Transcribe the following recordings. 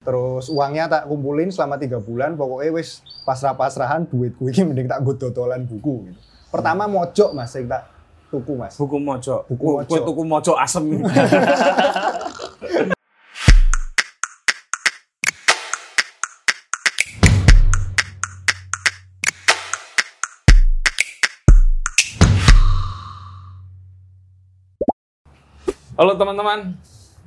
Terus uangnya tak kumpulin selama tiga bulan, pokoknya wis pasrah-pasrahan duit gue ini mending tak gue dodolan buku. Gitu. Pertama mojok mas, yang tak tuku mas. Buku mojo. Buku Oh, mojo. kue tuku mojo asem. Halo teman-teman,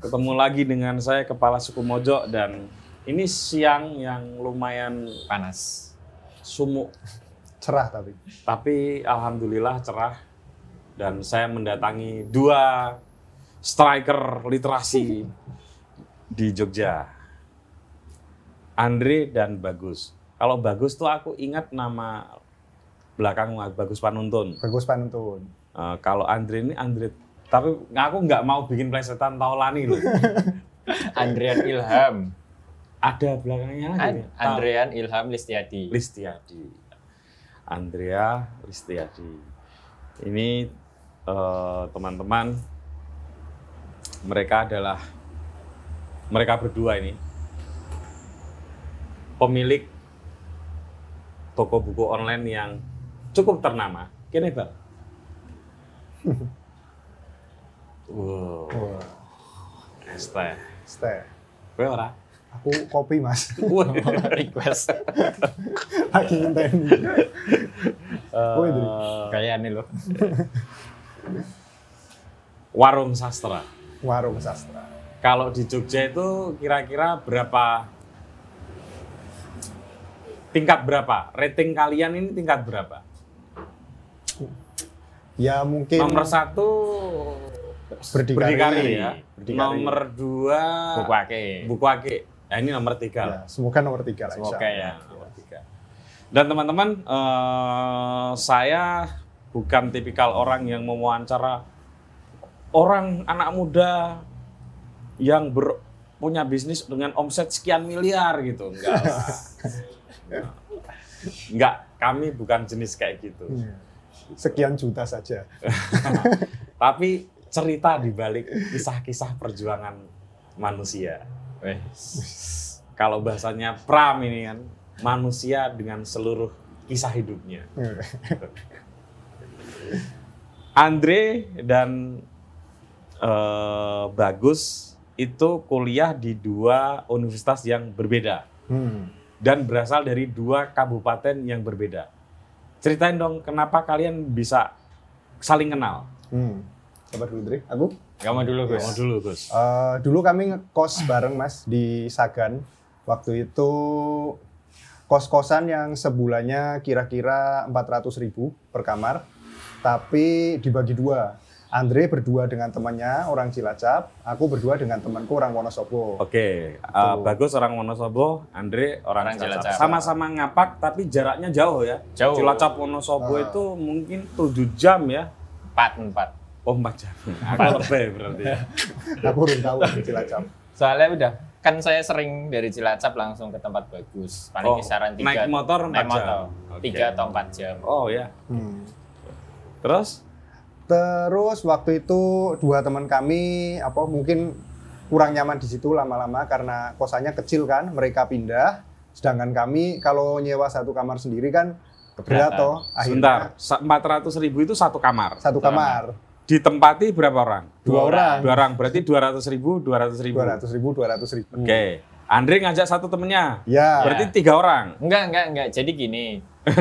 ketemu lagi dengan saya Kepala Suku Mojo dan ini siang yang lumayan panas. sumuk Cerah tapi. tapi alhamdulillah cerah dan saya mendatangi dua striker literasi di Jogja. Andre dan Bagus. Kalau Bagus tuh aku ingat nama belakang Bagus Panuntun. Bagus panuntun. Eh, kalau Andre ini Andre tapi aku nggak mau bikin plesetan Taulani loh. Andrean Ilham. Ada belakangnya lagi. An- nih. Taul- Andrean Ilham Listiadi. Listiadi. Andrea Listiadi. Ini eh, teman-teman mereka adalah mereka berdua ini pemilik toko buku online yang cukup ternama. Kene, Bang. wow, Wah, es teh. stay. Kowe ora? Aku kopi mas, Wah. Request. lagi nginteni. Kowe, Dri? Eh, Kayak ini loh. warung sastra. Warung sastra. Kalau di Jogja itu kira-kira berapa tingkat berapa? Rating kalian ini tingkat berapa? Ya mungkin Nomor satu Berdikari. berdikari ya. Berdikari. Nomor dua Buku ake. buku ake. Ya, ini nomor tiga lah. ya, semoga nomor tiga lah. Semoga ya. Nomor tiga. Dan teman-teman, eh, saya bukan tipikal orang yang mewawancara orang anak muda yang ber, punya bisnis dengan omset sekian miliar gitu. Enggak. Enggak, kami bukan jenis kayak gitu. Iya. Sekian juta saja. Tapi cerita di balik kisah-kisah perjuangan manusia. Kalau bahasanya Pram ini kan, manusia dengan seluruh kisah hidupnya. Andre dan eh, Bagus itu kuliah di dua universitas yang berbeda Hmm. dan berasal dari dua kabupaten yang berbeda. Ceritain dong kenapa kalian bisa saling kenal? Hmm. Coba dulu Dri. Aku? Kamu dulu Gus. Ngomong dulu Gus. Eh, dulu kami ngekos bareng mas di Sagan. Waktu itu kos-kosan yang sebulannya kira-kira 400 ribu per kamar. Tapi dibagi dua. Andre berdua dengan temannya orang Cilacap, aku berdua dengan temanku orang Wonosobo. Oke, uh. Bagus orang Wonosobo, Andre orang, Orang Cilacap. Cilacap. Sama-sama ngapak tapi jaraknya jauh ya. Jauh. Cilacap Wonosobo Ah. itu mungkin 7 jam ya. Empat, empat. Oh, 4 jam. Aku lebih berarti. ya. Aku belum tahu di Cilacap. Soalnya udah kan saya sering dari Cilacap langsung ke tempat bagus. Oh, Paling kisaran tiga. naik motor naik 4 jam. motor. Tiga atau empat jam. Oh ya. Hmm. Terus Terus waktu itu dua teman kami apa mungkin kurang nyaman di situ lama-lama karena kosannya kecil kan, mereka pindah. Sedangkan kami kalau nyewa satu kamar sendiri kan berat Keberatan. toh. sebentar, Akhirnya 400 ribu itu satu kamar. satu kamar, Ditempati berapa orang? dua orang, Dua orang, berarti 200 ribu, 200 ribu. dua ratus ribu, dua ratus ribu. Oke. Andre ngajak satu temennya. Ya, Berarti tiga orang. Enggak, enggak, enggak. Jadi gini.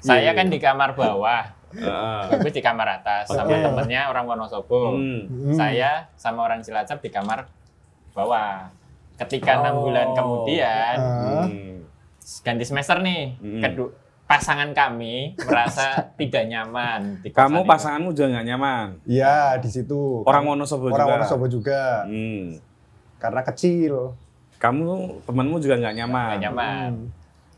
saya kan di kamar bawah. Heeh. Bagus di kamar atas sama Oke. temennya orang Wonosobo. Hmm. Hmm. Saya sama orang Cilacap di kamar bawah. Ketika enam Oh. bulan kemudian. Hmm. ganti semester nih, Hmm. kedu- pasangan kami merasa tidak nyaman. di Kamu pasanganmu juga nggak nyaman. Iya di situ. Orang Wonosobo orang juga. Wonosobo juga Hmm. karena kecil. Kamu temanmu juga nggak nyaman. Nggak nyaman. Hmm.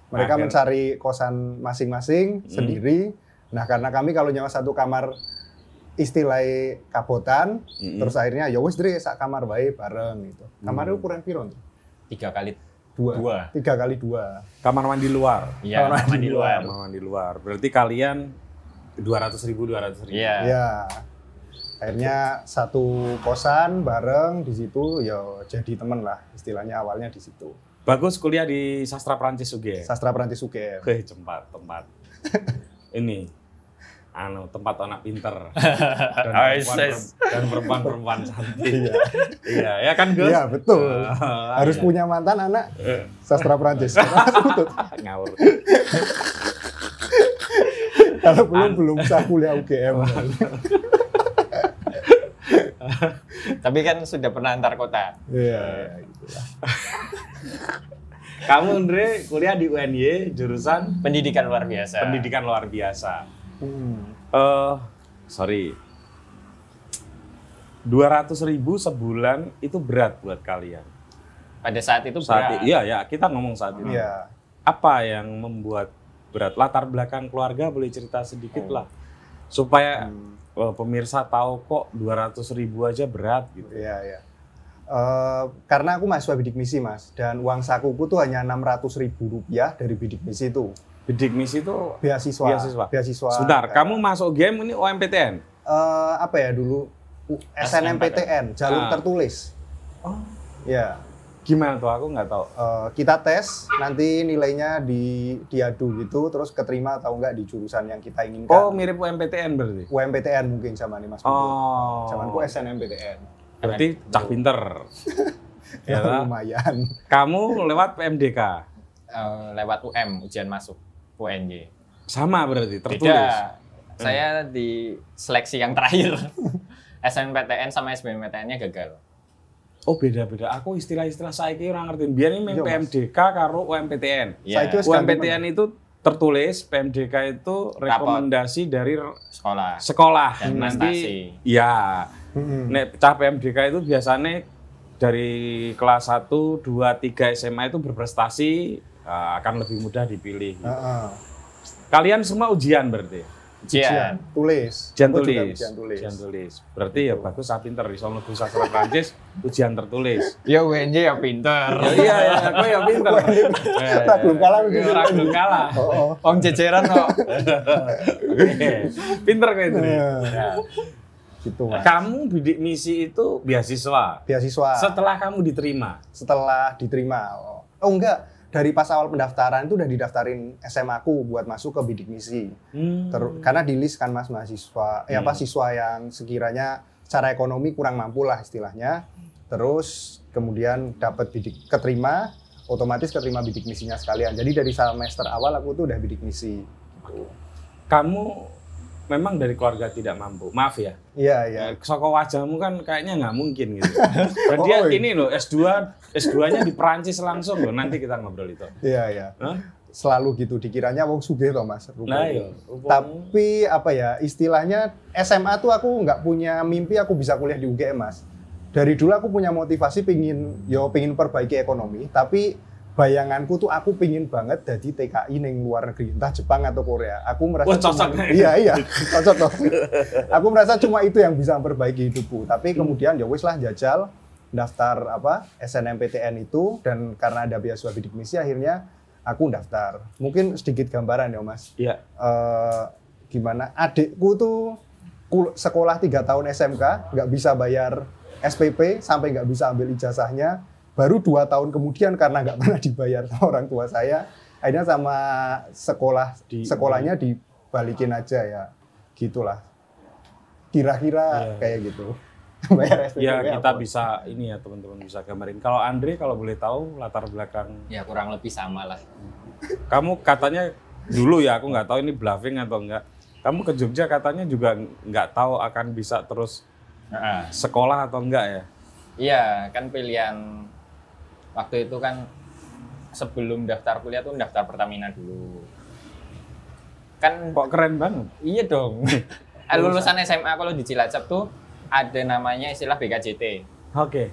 Mereka Akhir- mencari kosan masing-masing Hmm. sendiri. Nah karena kami kalau nyewa satu kamar istilahnya kabotan, Mm-mm. terus akhirnya ya wis Dri, sak kamar bae bareng gitu. Kamarnya Hmm. ukuran piro? Tiga kali Dua. dua. Tiga kali dua. Kamar mandi luar. Iya, Kamar kamar di luar. Kamar mandi luar. Berarti kalian 200 ribu, 200 ribu. Iya. Ya. akhirnya satu kosan bareng di situ ya jadi temen lah istilahnya awalnya di situ Bagus kuliah di sastra Prancis juga ya? sastra Perancis UGM Oke, tempat, tempat. Ini, anu tempat anak pinter dan perempuan, perempuan-perempuan cantik. iya iya, ya kan Gus? iya betul Ah, harus iya. punya mantan anak Eh, sastra Perancis Tutup. ngawur. kalau belum belum bisa kuliah UGM Tapi kan sudah pernah antar kota. iya gitu lah. Kamu Andre kuliah di UNY jurusan Pendidikan luar biasa. pendidikan luar biasa. Hmm. Eh, sorry. 200 ribu sebulan itu berat buat kalian. Pada saat itu Saat berat. iya ya, kita ngomong saat ini. iya apa yang membuat berat latar belakang keluarga boleh cerita sedikit lah supaya eh, pemirsa tahu kok 200 ribu aja berat gitu Iya, iya. Eh, karena aku mahasiswa bidik misi, Mas. Dan uang sakuku tuh hanya 600 ribu rupiah dari bidik misi itu. Bidik misi itu Beasiswa. Beasiswa. Beasiswa. sebentar Eh, kamu masuk game ini OMPTN eh, apa ya dulu? SNMPTN, jalur Ah. tertulis. oh Ya. gimana tuh aku nggak tahu Eh, kita tes, nanti nilainya di diadu gitu, terus keterima atau enggak di jurusan yang kita inginkan. oh mirip OMPTN berarti UMPTN mungkin zaman ini Mas. Oh Zamanku SNMPTN. berarti cak pinter ya Ya, lumayan. kamu lewat PMDK Eh, lewat UM, ujian masuk UNY. sama berarti tertulis Beda. Saya di seleksi yang terakhir. SNPTN sama SBMPTN-nya gagal. oh beda-beda aku istilah-istilah saya kira ngerti biar ini Iya, Mas. PMDK karo UMPTN Iya, Saya kira- UMPTN itu tertulis, PMDK itu rekomendasi dari sekolah. sekolah. Dan prestasi. ya, Mm-mm. nek cah PMDK itu biasanya dari kelas 1, 2, 3 SMA itu berprestasi eh, akan lebih mudah dipilih. gitu. Heeh. Kalian semua ujian berarti? Ujian. tulis. Ujian tulis. Ujian tulis. Ujian tulis. Berarti ya bagus, saya pinter. Di sono sastra Prancis, ujian tertulis. Ya UNY ya pinter. Ya, iya, iya, aku ya pinter. Tak belum kalah Iya, begitu. tak belum kalah. Oh, oh. Om jejeran kok. Pinter kok itu. Iya. Ya. Gitu, Mas. Kamu bidik misi itu beasiswa. Beasiswa Setelah kamu diterima. setelah diterima. Oh, oh enggak, dari pas awal pendaftaran itu udah didaftarin SMA aku buat masuk ke bidik misi. Hmm. Ter- karena di list kan Mas mahasiswa, ya apa Hmm. siswa yang sekiranya secara ekonomi kurang mampu lah istilahnya. Terus kemudian dapat bidik keterima, otomatis keterima bidik misinya sekalian. Jadi dari semester awal aku tuh udah bidik misi. Gitu. Kamu memang dari keluarga tidak mampu. Maaf ya. Iya, iya. Ya. Soko wajahmu kan kayaknya nggak mungkin gitu. Dan dia Oh, iya. ini loh S2 S2-nya di Perancis langsung loh. Nanti kita ngobrol itu. Iya, iya. Hah? Selalu gitu dikiranya wong sugih toh Mas. Nah, rupanya. iya. Tapi apa ya istilahnya SMA tuh aku nggak punya mimpi aku bisa kuliah di UGM mas. Dari dulu aku punya motivasi pingin yo pingin perbaiki ekonomi, tapi bayanganku tuh aku pingin banget jadi TKI neng luar negeri entah Jepang atau Korea. Aku merasa Wah, cocok. cuma- iya iya cocok toh. aku merasa cuma itu yang bisa memperbaiki hidupku. Tapi kemudian ya wis lah jajal daftar apa SNMPTN itu dan karena ada beasiswa bidik misi akhirnya aku daftar. Mungkin sedikit gambaran ya mas Iya. eh, gimana adikku tuh sekolah tiga tahun SMK nggak bisa bayar SPP sampai nggak bisa ambil ijazahnya baru dua tahun kemudian karena nggak pernah dibayar sama orang tua saya akhirnya sama sekolah Di- sekolahnya dibalikin aja ya gitulah kira-kira Iya. kayak gitu bayar SPP Ya kita apa? bisa ini ya teman-teman bisa gambarin. Kalau Andre kalau boleh tahu latar belakang Ya kurang lebih sama lah. kamu katanya dulu ya aku nggak tahu ini bluffing atau enggak. Kamu ke Jogja katanya juga nggak tahu akan bisa terus Heeh. sekolah atau enggak ya? Iya, kan pilihan waktu itu kan sebelum daftar kuliah tuh daftar Pertamina dulu. Kan Kok keren banget. iya dong. Lulusan SMA kalau di Cilacap tuh ada namanya istilah BKJT. Oke.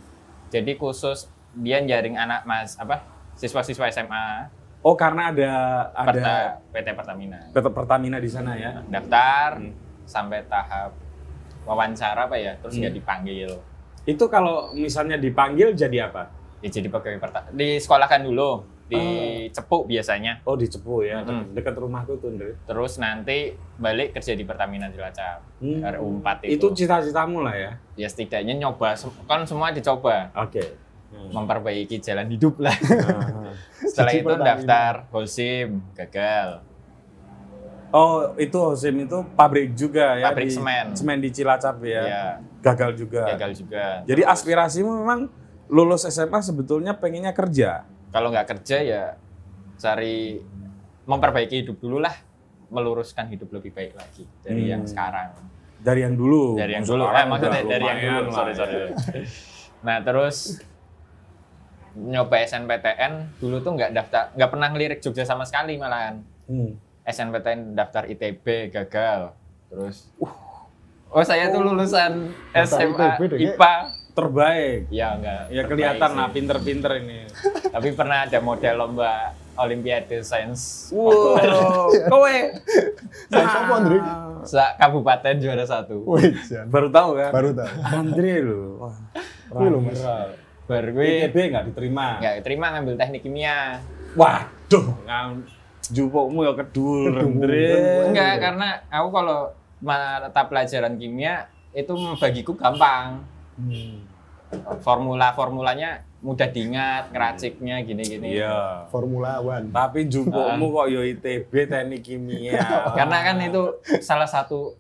Jadi khusus dia jaring anak mas apa siswa-siswa SMA Oh karena ada ada Perta- PT Pertamina. PT Pertamina di sana ya. Daftar Hmm. sampai tahap wawancara apa ya, terus Hmm. dipanggil. Itu kalau misalnya dipanggil jadi apa? Ya, jadi pegawai perta di sekolahkan dulu di Cepuk biasanya. Oh di Cepu ya, Mm-mm. dekat rumahku tuh. Terus nanti balik kerja di Pertamina Cilacap. Hmm. RU4 Itu itu. cita-citamu lah ya. Ya setidaknya nyoba, kan semua dicoba. Oke. Hmm. Memperbaiki jalan hidup lah. Ah. Setelah Cici itu Pertamina. daftar Holcim, gagal. Oh itu Hosim itu pabrik juga ya? Pabrik di- semen. Semen di Cilacap ya. Ya, Gagal juga. gagal juga. Jadi aspirasimu memang lulus SMA sebetulnya pengennya kerja. Kalau nggak kerja ya cari memperbaiki hidup dulu lah, meluruskan hidup lebih baik lagi dari Hmm. yang sekarang. Dari yang dulu. Dari yang dulu, eh, maksudnya dari yang dulu. Sorry, ya. sorry. Nah terus nyoba SNPTN dulu tuh nggak daftar, nggak pernah ngelirik Jogja sama sekali malahan. Hmm. SNPTN daftar ITB gagal. Terus, oh saya tuh lulusan SMA IPA. Terbaik. Ya enggak. Ya terbaik kelihatan sih. lah pinter-pinter ini. Tapi pernah ada model lomba Olimpiade Sains Wow, kowe Saya siapa, Andre? Sa kabupaten juara satu. Wih, baru tahu kan? baru tahu. Andre lu. Wah. Lu, Mas. Baru gue ITB nggak diterima. nggak terima ngambil teknik kimia. Waduh, ngam jupukmu ya kedul, Andre. Enggak, karena aku kalau mata pelajaran kimia itu bagiku gampang. Hmm. Formula-formulanya mudah diingat, ngeraciknya gini-gini. Iya. Formula One. Tapi jupukmu kok yo ITB teknik kimia. Karena kan itu salah satu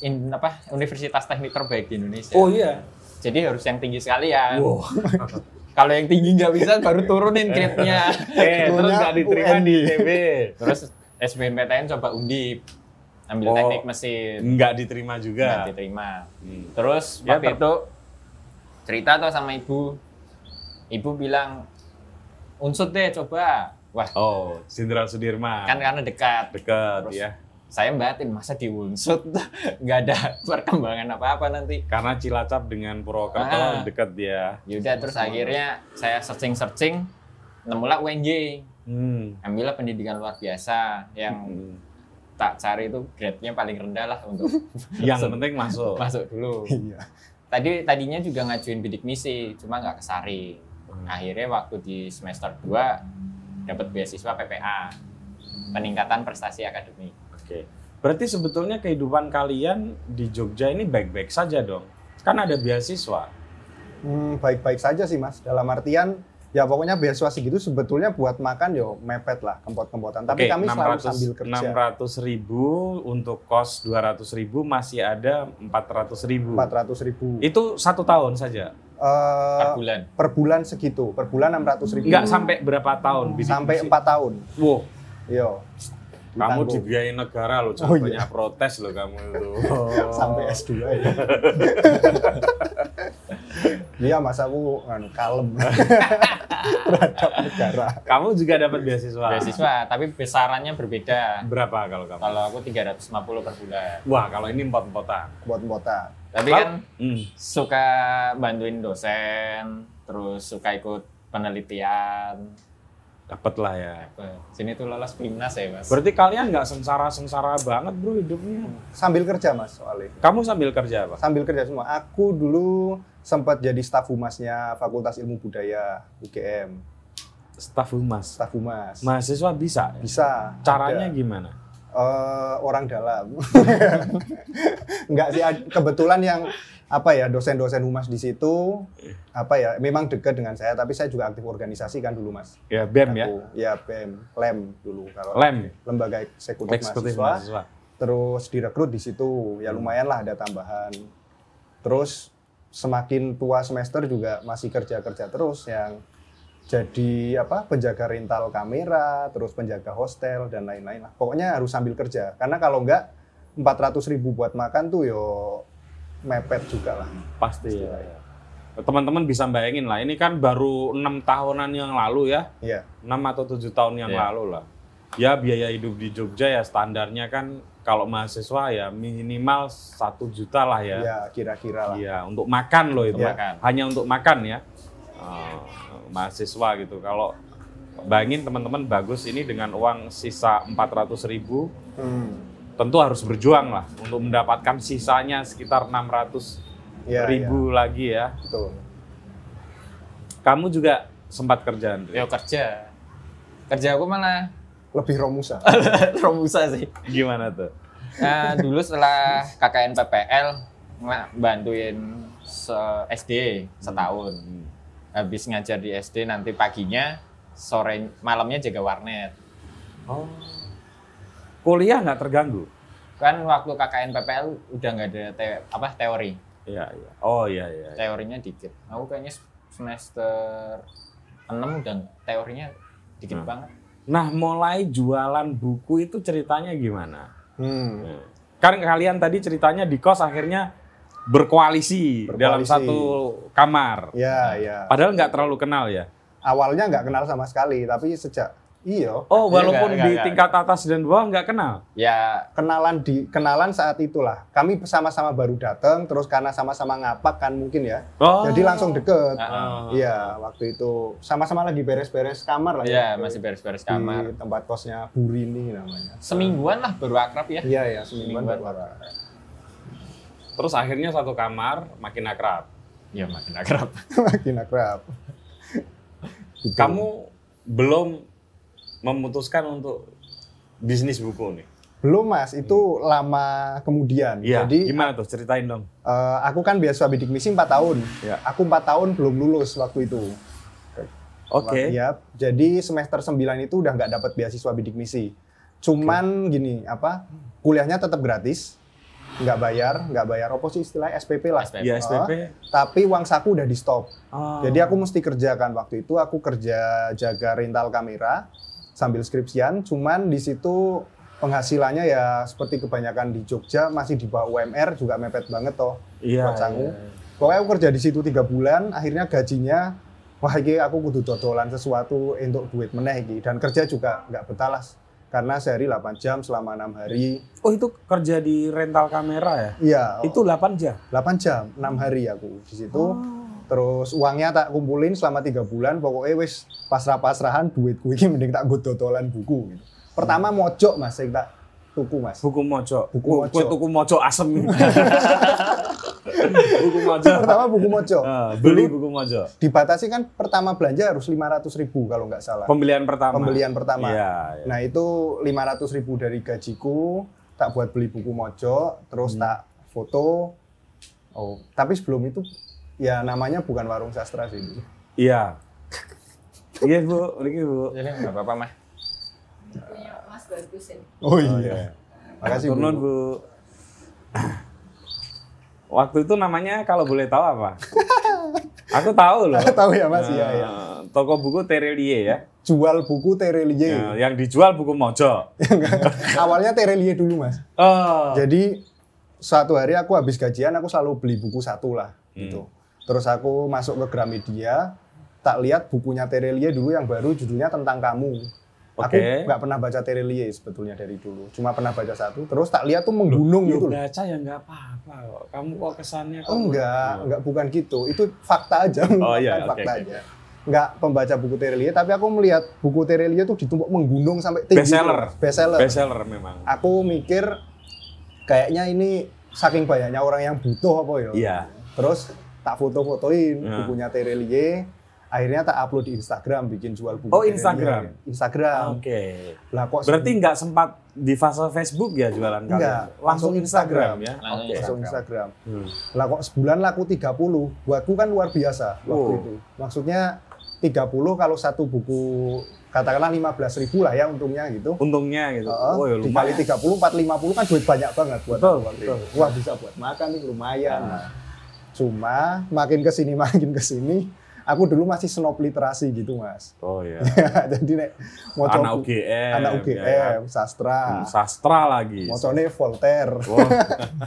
in, apa universitas teknik terbaik di Indonesia. Oh iya. Jadi harus yang tinggi sekalian. Wow. Kalau yang tinggi nggak bisa baru turunin grade-nya. Eh, terus nggak diterima di ITB. Terus SBMPTN coba undip. Ambil Oh. teknik mesin. Nggak diterima Nggak juga. diterima. Hmm. Terus Ya, waktu itu cerita tuh sama ibu. Ibu bilang, unsut deh coba. Wah, Oh, Jenderal Sudirman. kan karena dekat. dekat Terus ya. Saya batin, masa diunsut? Nggak ada perkembangan apa-apa nanti. Karena Cilacap dengan Purwokerto Ah. dekat dia. Yaudah, terus akhirnya saya searching-searching, nemulah UNJ. Hmm. Ambillah pendidikan luar biasa yang Hmm. tak cari itu grade-nya paling rendah lah untuk Yang penting masuk. masuk dulu. Iya. Tadi tadinya juga ngajuin bidik misi, cuma nggak kesari. Akhirnya waktu di semester 2 dapat beasiswa PPA, peningkatan prestasi akademik. Oke. Berarti sebetulnya kehidupan kalian di Jogja ini baik-baik saja dong. Kan ada beasiswa. Hmm, baik-baik saja sih mas. Dalam artian ya pokoknya beasiswa segitu sebetulnya buat makan yo mepet lah kempot-kempotan. Tapi kami selalu 600 sambil kerja. 600 ribu untuk kos 200 ribu masih ada 400 ribu. 400 ribu. Itu satu tahun saja. Eh, Per bulan. per bulan segitu. Per bulan 600 ribu. Enggak sampai berapa tahun? bidik sampai empat tahun. Wow, Yo. Kamu dibiayai negara loh, Oh, iya. banyak protes loh kamu itu. sampai S2 ya. Iya mas aku anu, kalem terhadap negara. Kamu juga dapat beasiswa. Beasiswa, tapi besarannya berbeda. Berapa kalau kamu? Kalau aku 350 per bulan. Wah, kalau ini empot-empotan. buat kota. Tapi kan Hmm. suka bantuin dosen, terus suka ikut penelitian. Dapat lah ya. Sini tuh lolos Pimnas ya, Mas. Berarti kalian nggak sengsara-sengsara banget bro hidupnya. Sambil kerja mas soalnya. Kamu sambil kerja apa? Sambil kerja semua. Aku dulu sempat jadi staf humasnya Fakultas Ilmu Budaya UGM. Staf humas. Staf humas. Mahasiswa bisa. ya? Bisa. Caranya ada. gimana? Eh, orang dalam. Enggak sih, kebetulan yang apa ya dosen-dosen humas di situ apa ya memang dekat dengan saya tapi saya juga aktif organisasi kan dulu mas Ya BEM ya. Ya BEM lem dulu kalau Lem. lembaga eksekutif, Eksekutif mahasiswa mahasiswa. terus direkrut di situ ya lumayan lah ada tambahan terus semakin tua semester juga masih kerja kerja terus yang jadi apa penjaga rental kamera terus penjaga hostel dan lain-lain lah pokoknya harus sambil kerja karena kalau enggak 400 ribu buat makan tuh yo mepet juga lah Pasti ya. ya. Teman-teman bisa bayangin lah, ini kan baru enam tahunan yang lalu ya, iya 6 atau tujuh tahun yang Iya. lalu lah. Ya biaya hidup di Jogja ya standarnya kan kalau mahasiswa ya minimal satu juta lah ya. ya kira-kira lah Iya, untuk makan loh itu. Untuk makan. Hanya untuk makan ya. Eh, mahasiswa gitu. Kalau bayangin teman-teman bagus ini dengan uang sisa 400 ribu, Hmm. tentu harus berjuang lah untuk mendapatkan sisanya sekitar 600 Iya, ribu lagi ya. betul Kamu juga sempat kerja, Andre? Yo kerja. Kerja aku malah Lebih Romusa. Romusa sih. Gimana tuh? Nah, dulu setelah KKN PPL bantuin se SD setahun. Habis ngajar di SD nanti paginya, sore malamnya jaga warnet. Oh. Kuliah nggak terganggu? Kan waktu KKN PPL udah nggak ada te- apa teori. Iya, iya. Oh iya iya. Teorinya dikit. Aku kayaknya semester 6 dan teorinya dikit Hmm. banget. Nah, mulai jualan buku itu ceritanya gimana? Hmm. Kan kalian tadi ceritanya di kos akhirnya berkoalisi, dalam Berkoalisi. satu kamar. Ya, ya. Padahal nggak terlalu kenal ya. Awalnya nggak kenal sama sekali, tapi sejak iyo Oh, Iya, walaupun nggak, di nggak, tingkat atas dan bawah nggak kenal. Ya kenalan di kenalan saat itulah. Kami sama-sama baru datang, terus karena sama-sama ngapak kan mungkin ya. Oh. Jadi langsung deket. Ah, Iya, waktu itu sama-sama lagi beres-beres kamar lah ya ya. masih beres-beres di kamar. tempat kosnya Burini namanya. Semingguan lah baru akrab ya. Iya ya, semingguan Semingguan baru baru ada. Terus akhirnya satu kamar makin akrab. Ya makin akrab. Makin akrab. Gitu. Kamu belum memutuskan untuk bisnis buku nih. belum mas, itu lama kemudian. Iya. Jadi gimana tuh? Ceritain dong. eh, aku kan beasiswa bidik misi 4 tahun. Iya. Aku 4 tahun belum lulus waktu itu. Oke. Iya, jadi semester 9 itu udah nggak dapat beasiswa bidik misi. Cuman gini, apa? Kuliahnya tetap gratis, nggak bayar, nggak bayar apa sih istilah SPP lah. SPP. Iya, SPP. Tapi uang saku udah di stop. Oh. Jadi aku mesti kerjakan waktu itu aku kerja jaga rental kamera sambil skripsian. Cuman di situ penghasilannya ya seperti kebanyakan di Jogja masih di bawah UMR juga mepet banget toh. iya, buat sangu. iya. Pokoknya aku kerja di situ tiga bulan, akhirnya gajinya wah iki aku kudu dodolan sesuatu untuk duit meneh iki dan kerja juga nggak betalas karena sehari 8 jam selama enam hari. Oh, itu kerja di rental kamera ya? Iya, Itu 8 jam. 8 jam, 6 hari aku di situ. Terus uangnya tak kumpulin selama tiga bulan, pokoknya wis pasrah-pasrahan duit iki mending tak gue dodolan buku gitu. Pertama mojok mas, saya tak tuku mas. Buku mojo. Buku Oh, mojo. kue tuku mojo asem. buku mojo. Pertama buku mojok. Ah, beli buku mojo. Dibatasi kan pertama belanja harus 500 ribu kalau nggak salah. Pembelian pertama. Pembelian pertama. Iya, iya. Nah itu 500 ribu dari gajiku, tak buat beli buku mojo, terus Hmm. tak foto. Oh, tapi sebelum itu ya namanya bukan warung sastra sih. Iya. Iya, Bu. Ini, Bu. Jadi nggak apa-apa mah. punya Mas bagus ini. Oh iya. Makasih Turun, Bu. Waktu itu namanya kalau boleh tahu apa? Aku tahu loh. Tahu ya Mas, iya ya. Toko buku Terelie ya. Jual buku Terelie. Eh, yang dijual buku mojo. Awalnya Terelie dulu Mas. Oh. Jadi suatu hari aku habis gajian aku selalu beli buku satu lah Hmm. gitu. Terus aku masuk ke Gramedia, tak lihat bukunya Terelie dulu yang baru judulnya tentang kamu. Aku Oke. nggak pernah baca Terelie sebetulnya dari dulu, cuma pernah baca satu. Terus tak lihat tuh menggunung Yuk, gitu. loh. baca ya nggak apa-apa kok. Kamu kok kesannya kok. Oh, enggak, enggak bukan gitu. Itu fakta aja, Oh, iya, oke, fakta oke. aja. Enggak pembaca buku Terelie, tapi aku melihat buku Terelie tuh ditumpuk menggunung sampai tinggi. Bestseller. Bestseller. Bestseller memang. Aku mikir kayaknya ini saking banyaknya orang yang butuh apa ya. Iya. Terus tak foto-fotoin Ya. bukunya Terelie. Akhirnya tak upload di Instagram bikin jual buku. Oh. Instagram? Instagram. Oke. Lah kok Berarti nggak sempat di fase Facebook ya jualan kalian? Enggak, Langsung langsung Instagram, Instagram. ya? Langsung Oke. langsung Instagram. Hmm. Lah kok sebulan laku 30. Buatku kan luar biasa waktu Oh. itu. Maksudnya 30 kalau satu buku katakanlah 15 ribu lah ya untungnya gitu. Untungnya gitu. Heeh, oh ya dikali lumayan. 30, 4, 50 kan duit banyak banget buat Betul, aku waktu betul. itu. Wah bisa buat makan nih lumayan. Ah. Cuma makin ke sini makin ke sini, aku dulu masih snob literasi gitu mas. Oh ya. Jadi nek mau Anak UGM. anak ya UGM, kan? sastra, Hmm, Sastra lagi. mocone Voltaire, Wah,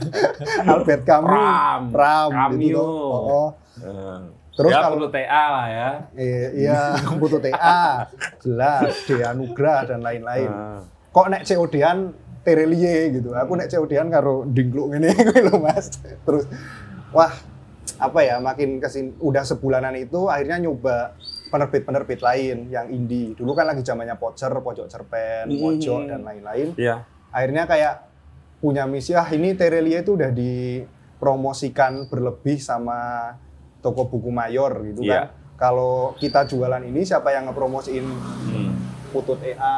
Albert Camus, Pram, Pram, Camus. gitu toh. Oh, oh. eh, Terus ya, kalau- TA lah ya. Eh, iya, butuh TA, jelas, Dea Nugrah dan lain-lain. Ah. Kok nek COD-an Terelie gitu. Aku nek COD-an karo dingkluk ngene kuwi lho Mas. Terus wah, apa ya, makin ke sini udah sebulanan itu akhirnya nyoba penerbit-penerbit lain yang indie. Dulu kan lagi zamannya Pocer, Pojok Cerpen, Hmm. Pojok dan lain-lain. Iya. Akhirnya kayak punya misi, ah ini Terelie itu udah dipromosikan berlebih sama toko buku mayor gitu Iya. kan. Kalau kita jualan ini siapa yang ngepromosiin Hmm. Putut EA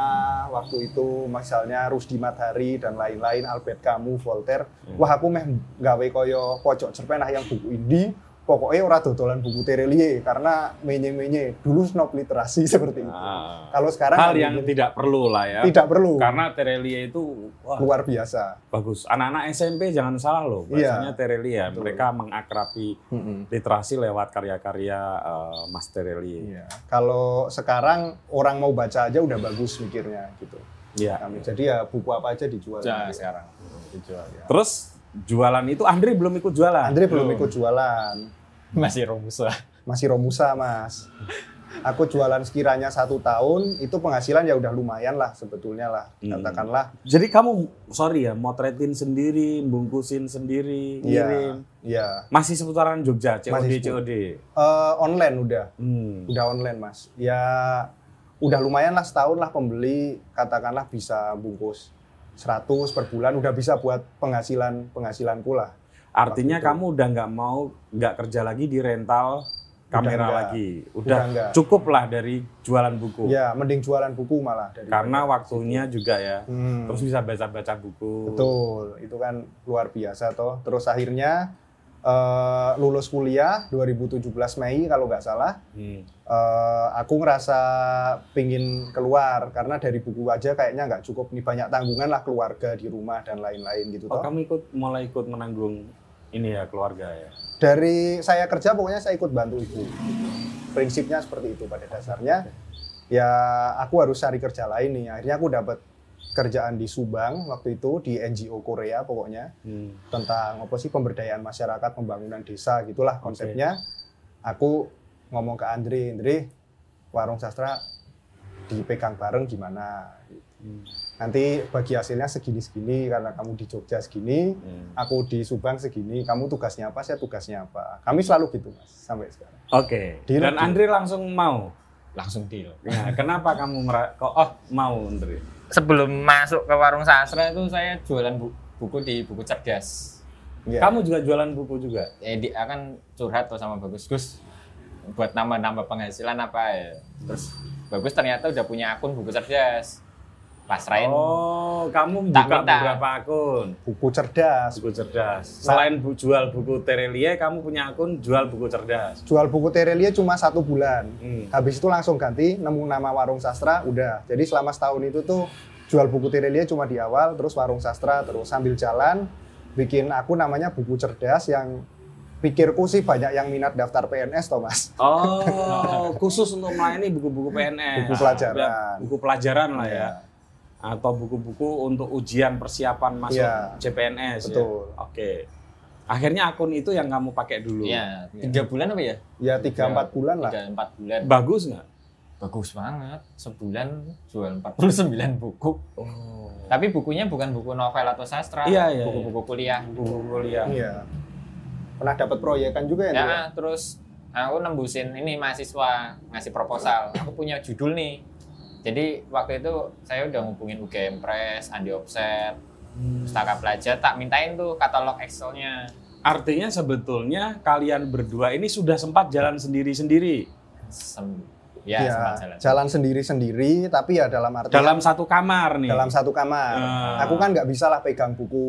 waktu itu misalnya Rusdi Madhari dan lain-lain Albert Camus, Voltaire. Wah aku meh gawe koyo pojok cerpen yang buku indie pokoknya ora dodolan buku Terelie karena menye-menye dulu snob literasi seperti itu. Ah. Kalau sekarang hal nggak yang mungkin. tidak perlu lah ya. tidak perlu Karena Terelie itu wah, luar biasa. bagus. Anak-anak SMP jangan salah loh. Iya. Bahasanya Terelie ya. Betul. Mereka mengakrabi literasi lewat karya-karya eh, Mas Terelie. Iya. Kalau sekarang orang mau baca aja udah bagus mikirnya gitu. Iya. Kami. Jadi ya buku apa aja dijual. Nah, Gitu. sekarang dijual ya. Terus jualan itu Andri belum ikut jualan. Andre belum ikut jualan, Masih romusa. masih romusa mas. Aku jualan sekiranya satu tahun, itu penghasilan ya udah lumayan lah sebetulnya lah. Hmm. Katakanlah, Jadi kamu sorry ya, motretin sendiri, bungkusin sendiri, iya, ngirim. iya. Masih seputaran Jogja, COD, Masih. COD. Eh, online udah, Hmm. udah online mas. Ya udah lumayan lah setahun lah pembeli, katakanlah bisa bungkus 100 per bulan, udah bisa buat penghasilan penghasilanku lah. Artinya kamu udah nggak mau nggak kerja lagi di rental kamera enggak. lagi. Udah Udah, enggak. cukup lah dari jualan buku. Ya mending jualan buku malah. daripada- Karena waktunya juga ya. Hmm. Terus bisa baca-baca buku. Betul, itu kan luar biasa toh. Terus akhirnya eh, lulus kuliah 2017 Mei kalau nggak salah, Hmm. eh, aku ngerasa pingin keluar karena dari buku aja kayaknya nggak cukup nih banyak tanggungan lah keluarga di rumah dan lain-lain gitu Oh, toh. kamu ikut mulai ikut menanggung ini ya keluarga ya. Dari saya kerja pokoknya saya ikut bantu ibu. Prinsipnya seperti itu pada dasarnya. Ya aku harus cari kerja lain nih. Akhirnya aku dapat kerjaan di Subang waktu itu di NGO Korea pokoknya. Hmm. tentang apa sih pemberdayaan masyarakat, pembangunan desa gitulah konsepnya. Aku ngomong ke Andre, Andre, warung sastra dipegang bareng gimana? Hmm. Nanti bagi hasilnya segini-segini karena kamu di Jogja segini, Hmm. aku di Subang segini, kamu tugasnya apa, saya tugasnya apa. Kami selalu gitu mas sampai sekarang. Oke. Deal, Dan deal. Andre langsung mau. Langsung deal. Nah, kenapa kamu mera- kok oh mau Andre? Sebelum masuk ke warung sastra itu saya jualan bu- buku di buku cerdas. Iya. Kamu juga jualan buku juga? Eh, di, akan curhat tuh sama Bagus Gus buat nambah-nambah penghasilan apa ya. Terus Bagus ternyata udah punya akun buku cerdas. Pasrahin. Oh, kamu Tak buka minta. beberapa akun. buku cerdas, Buku cerdas. Selain bu- jual buku Terelie, kamu punya akun jual buku cerdas. jual buku Terelie cuma satu bulan. Hmm. Habis itu langsung ganti, nemu nama warung sastra, udah. Jadi selama setahun itu tuh jual buku Terelie cuma di awal, terus warung sastra, terus sambil jalan bikin aku namanya buku cerdas yang pikirku sih banyak yang minat daftar PNS, Thomas. Oh, khusus untuk melayani buku-buku PNS. Buku pelajaran. Ya, buku pelajaran lah ya. Iya. Atau buku-buku untuk ujian persiapan masuk Iya. CPNS Betul. ya. Oke. Akhirnya akun itu yang kamu pakai dulu. Iya, tiga bulan apa ya? Ya tiga empat bulan lah. Tiga empat bulan. Bagus nggak? Bagus banget. Sebulan jual 49 buku. Oh. Tapi bukunya bukan buku novel atau sastra, Iya, iya, buku-buku kuliah. Buku kuliah. Iya. Pernah dapat proyekan juga ya? Ya, terus aku nembusin ini mahasiswa ngasih proposal. Aku punya judul nih. Jadi waktu itu saya udah ngubungin UGM Press, Andi Offset, Pustaka Pelajar, tak mintain tuh katalog Excel-nya. Artinya sebetulnya kalian berdua ini sudah sempat jalan sendiri-sendiri Sem- ya, Iya, sempat jalan. jalan sendiri-sendiri, tapi ya dalam arti dalam satu kamar nih. dalam satu kamar. Ah. Aku kan nggak bisa lah pegang buku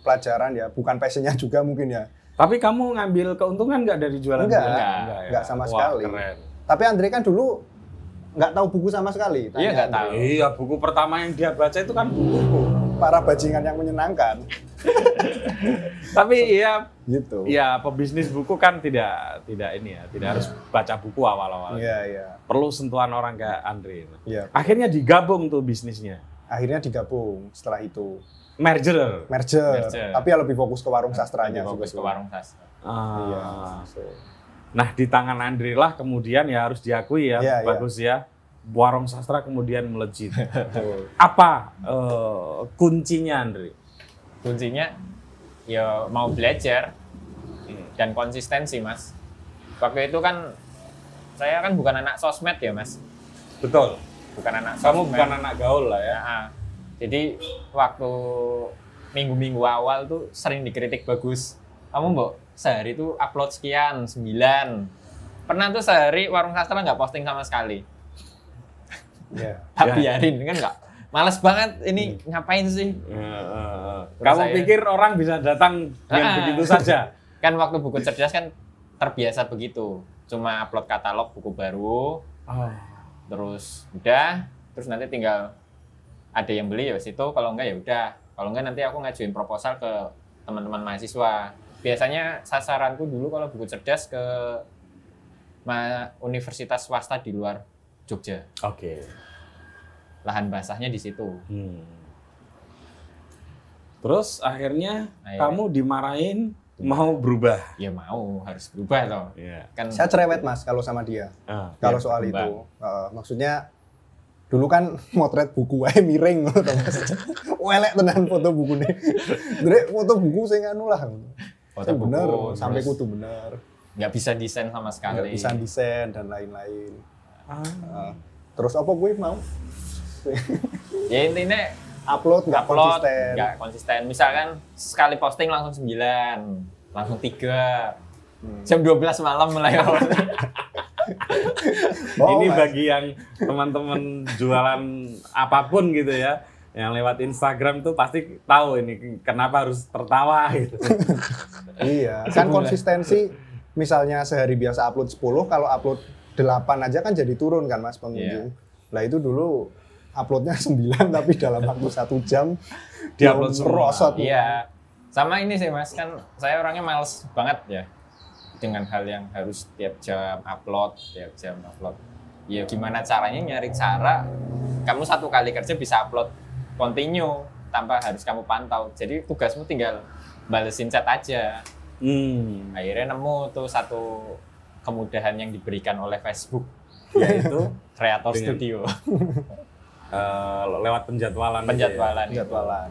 pelajaran ya, bukan passionnya juga mungkin ya. Tapi kamu ngambil keuntungan nggak dari jualan? Enggak, jualan? enggak sama Wah, sekali. Keren. Tapi Andre kan dulu nggak tahu buku sama sekali. Iya, Tanya nggak Andre. tahu. Iya, buku pertama yang dia baca itu kan buku. Para bajingan yang menyenangkan, Tapi ya, gitu. ya pebisnis buku kan tidak tidak ini ya, tidak harus baca buku awal-awal. Iya, iya. Perlu sentuhan orang kayak Andre. Iya. Akhirnya digabung tuh bisnisnya. Akhirnya digabung setelah itu. Merger. Merger, Merger. tapi ya lebih fokus ke warung sastranya. Lebih fokus ke warung sastra. Iya. Ah. so. Nah, di tangan Andre lah kemudian ya harus diakui ya, Iya, iya. bagus ya. Warung sastra kemudian melejit. Betul. Apa eh, kuncinya Andre? Kuncinya ya mau belajar dan konsistensi, Mas. Waktu itu kan saya kan bukan anak sosmed ya, Mas. Betul. Bukan anak Kamu sosmed. bukan anak gaul lah ya. Ya, ah. Jadi waktu minggu-minggu awal tuh sering dikritik bagus. Kamu mbok sehari tuh upload sekian, 9. Pernah tuh sehari warung sastra nggak posting sama sekali. Iya. tak Ya. biarin kan nggak males banget ini ngapain sih eh. Terus Kamu saya- pikir orang bisa datang dengan Ah. begitu saja? kan waktu buku cerdas kan terbiasa begitu cuma upload katalog buku baru Oh. terus udah terus nanti tinggal ada yang beli ya situ kalau enggak ya udah kalau enggak nanti aku ngajuin proposal ke teman-teman mahasiswa biasanya sasaranku dulu kalau buku cerdas ke universitas swasta di luar Jogja Oke. lahan basahnya di situ Hmm. Terus akhirnya Akhirnya. kamu dimarahin mau berubah. ya mau harus berubah loh Iya. kan Saya cerewet mas kalau sama dia. Ah, Kalau soal berkembang. itu, Eh, maksudnya dulu kan motret buku wae miring ngono to, Mas. Welek tenan foto buku nih. Dre foto buku sing anu lah. Foto bener, buku, sampai terus kudu bener. nggak bisa desain sama Nggak sekali bisa desain dan lain-lain. Ah. Eh, terus apa gue mau? ya intinya Upload nggak konsisten. nggak konsisten misalkan sekali posting langsung 9 langsung tiga Hmm. jam 12 malam mulai Oh, ini Mas. bagi yang teman-teman jualan apa pun gitu ya, yang lewat Instagram tuh pasti tahu ini kenapa harus tertawa gitu. Iya, kan konsistensi misalnya sehari biasa upload 10, kalau upload 8 aja kan jadi turun kan Mas pengunjung. Lah itu dulu uploadnya 9 tapi dalam waktu satu jam Diupload semua. merosot. iya sama ini sih mas kan saya orangnya males banget ya dengan hal yang harus tiap jam upload tiap jam upload ya gimana caranya nyari cara kamu satu kali kerja bisa upload continue tanpa harus kamu pantau jadi tugasmu tinggal balesin chat aja Hmm, akhirnya nemu tuh satu kemudahan yang diberikan oleh Facebook yaitu Creator Studio eh, lewat penjadwalan. aja ya. penjadwalan itu. Jadwalan.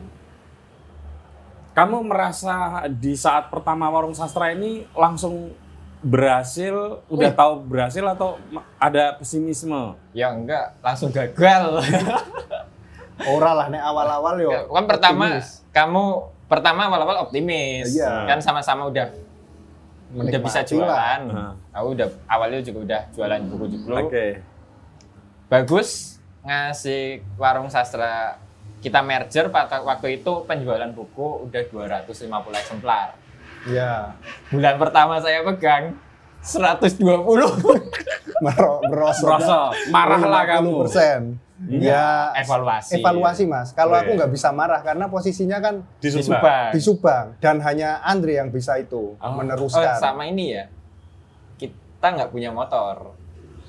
Kamu merasa di saat pertama warung sastra ini langsung berhasil, udah tahu berhasil atau ada pesimisme? ya enggak langsung gagal Ora lah nek awal-awal yo. kan pertama optimis. kamu pertama awal-awal optimis Iya. kan sama-sama udah udah bisa Menikmati lah. jualan Heeh. aku udah awalnya juga udah jualan buku judul Oke. bagus ngasih warung sastra kita merger pada waktu itu penjualan buku udah 250 eksemplar Iya. bulan pertama saya pegang 120 Mero- merosot. Merosot. Marahlah kamu. persen. Ya evaluasi evaluasi mas. Kalau aku Oke. nggak bisa marah karena posisinya kan Di Subang. Di Subang dan hanya Andre yang bisa itu Oh. oh, meneruskan. sama ini ya kita nggak punya motor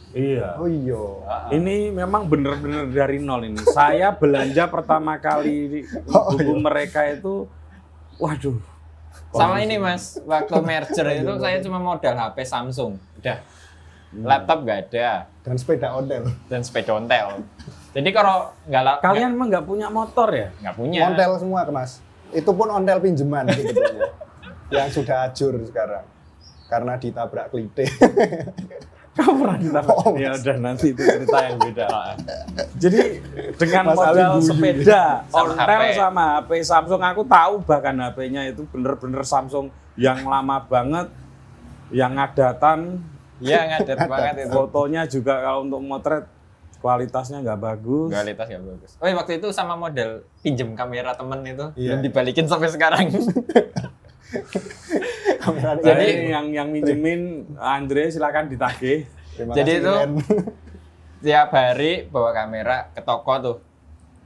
Iya. Oh iya. Ini memang bener-bener dari nol ini. Saya belanja pertama kali di Oh, buku iya. mereka itu, waduh. Sama ini mas, waktu merger itu saya cuma modal HP Samsung, udah. Laptop nggak ada Dan sepeda ondel. dan sepeda ontel. Jadi kalau nggak Kalian emang nggak punya motor ya? nggak punya, Ondel semua mas. Itu pun ondel pinjaman sebetulnya. yang sudah ajur sekarang. Karena ditabrak klite. Kamu pernah ditabrak? Oh, ya udah nanti itu cerita yang beda. Jadi dengan Mas Ali modal guyu. sepeda, Sama ontel HP. sama HP Samsung, aku tahu bahkan HP-nya itu bener-bener Samsung yang lama banget, yang ngadatan, Iya ngadet banget itu. fotonya juga kalau untuk motret kualitasnya nggak bagus. Kualitas nggak bagus. Oh waktu itu sama model pinjem kamera temen itu, Iya. belum dibalikin sampai sekarang. Jadi ini. yang yang minjemin Andre silakan ditagih. Terima jadi kasih, itu-. Tiap hari bawa kamera ke toko tuh,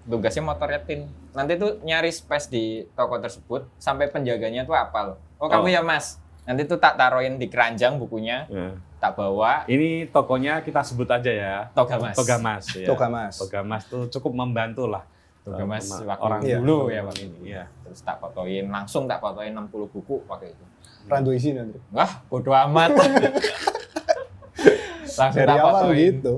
tugasnya motoretin. Nanti tuh nyari space di toko tersebut sampai penjaganya tuh apal. Oh kamu Oh. ya mas, nanti tuh tak taruhin di keranjang bukunya, Ya. tak bawa Ini tokonya kita sebut aja ya. toga mas. Toga Mas. ya. Toga Mas. Toga Mas tuh cukup membantu lah. Toga mas waktu orang Iya. dulu ya waktu itu. Iya. Terus tak fotoin, langsung tak fotoin 60 buku pakai itu. Rando isi nanti. Wah, bodo amat. langsung Dari awal fotoin. gitu.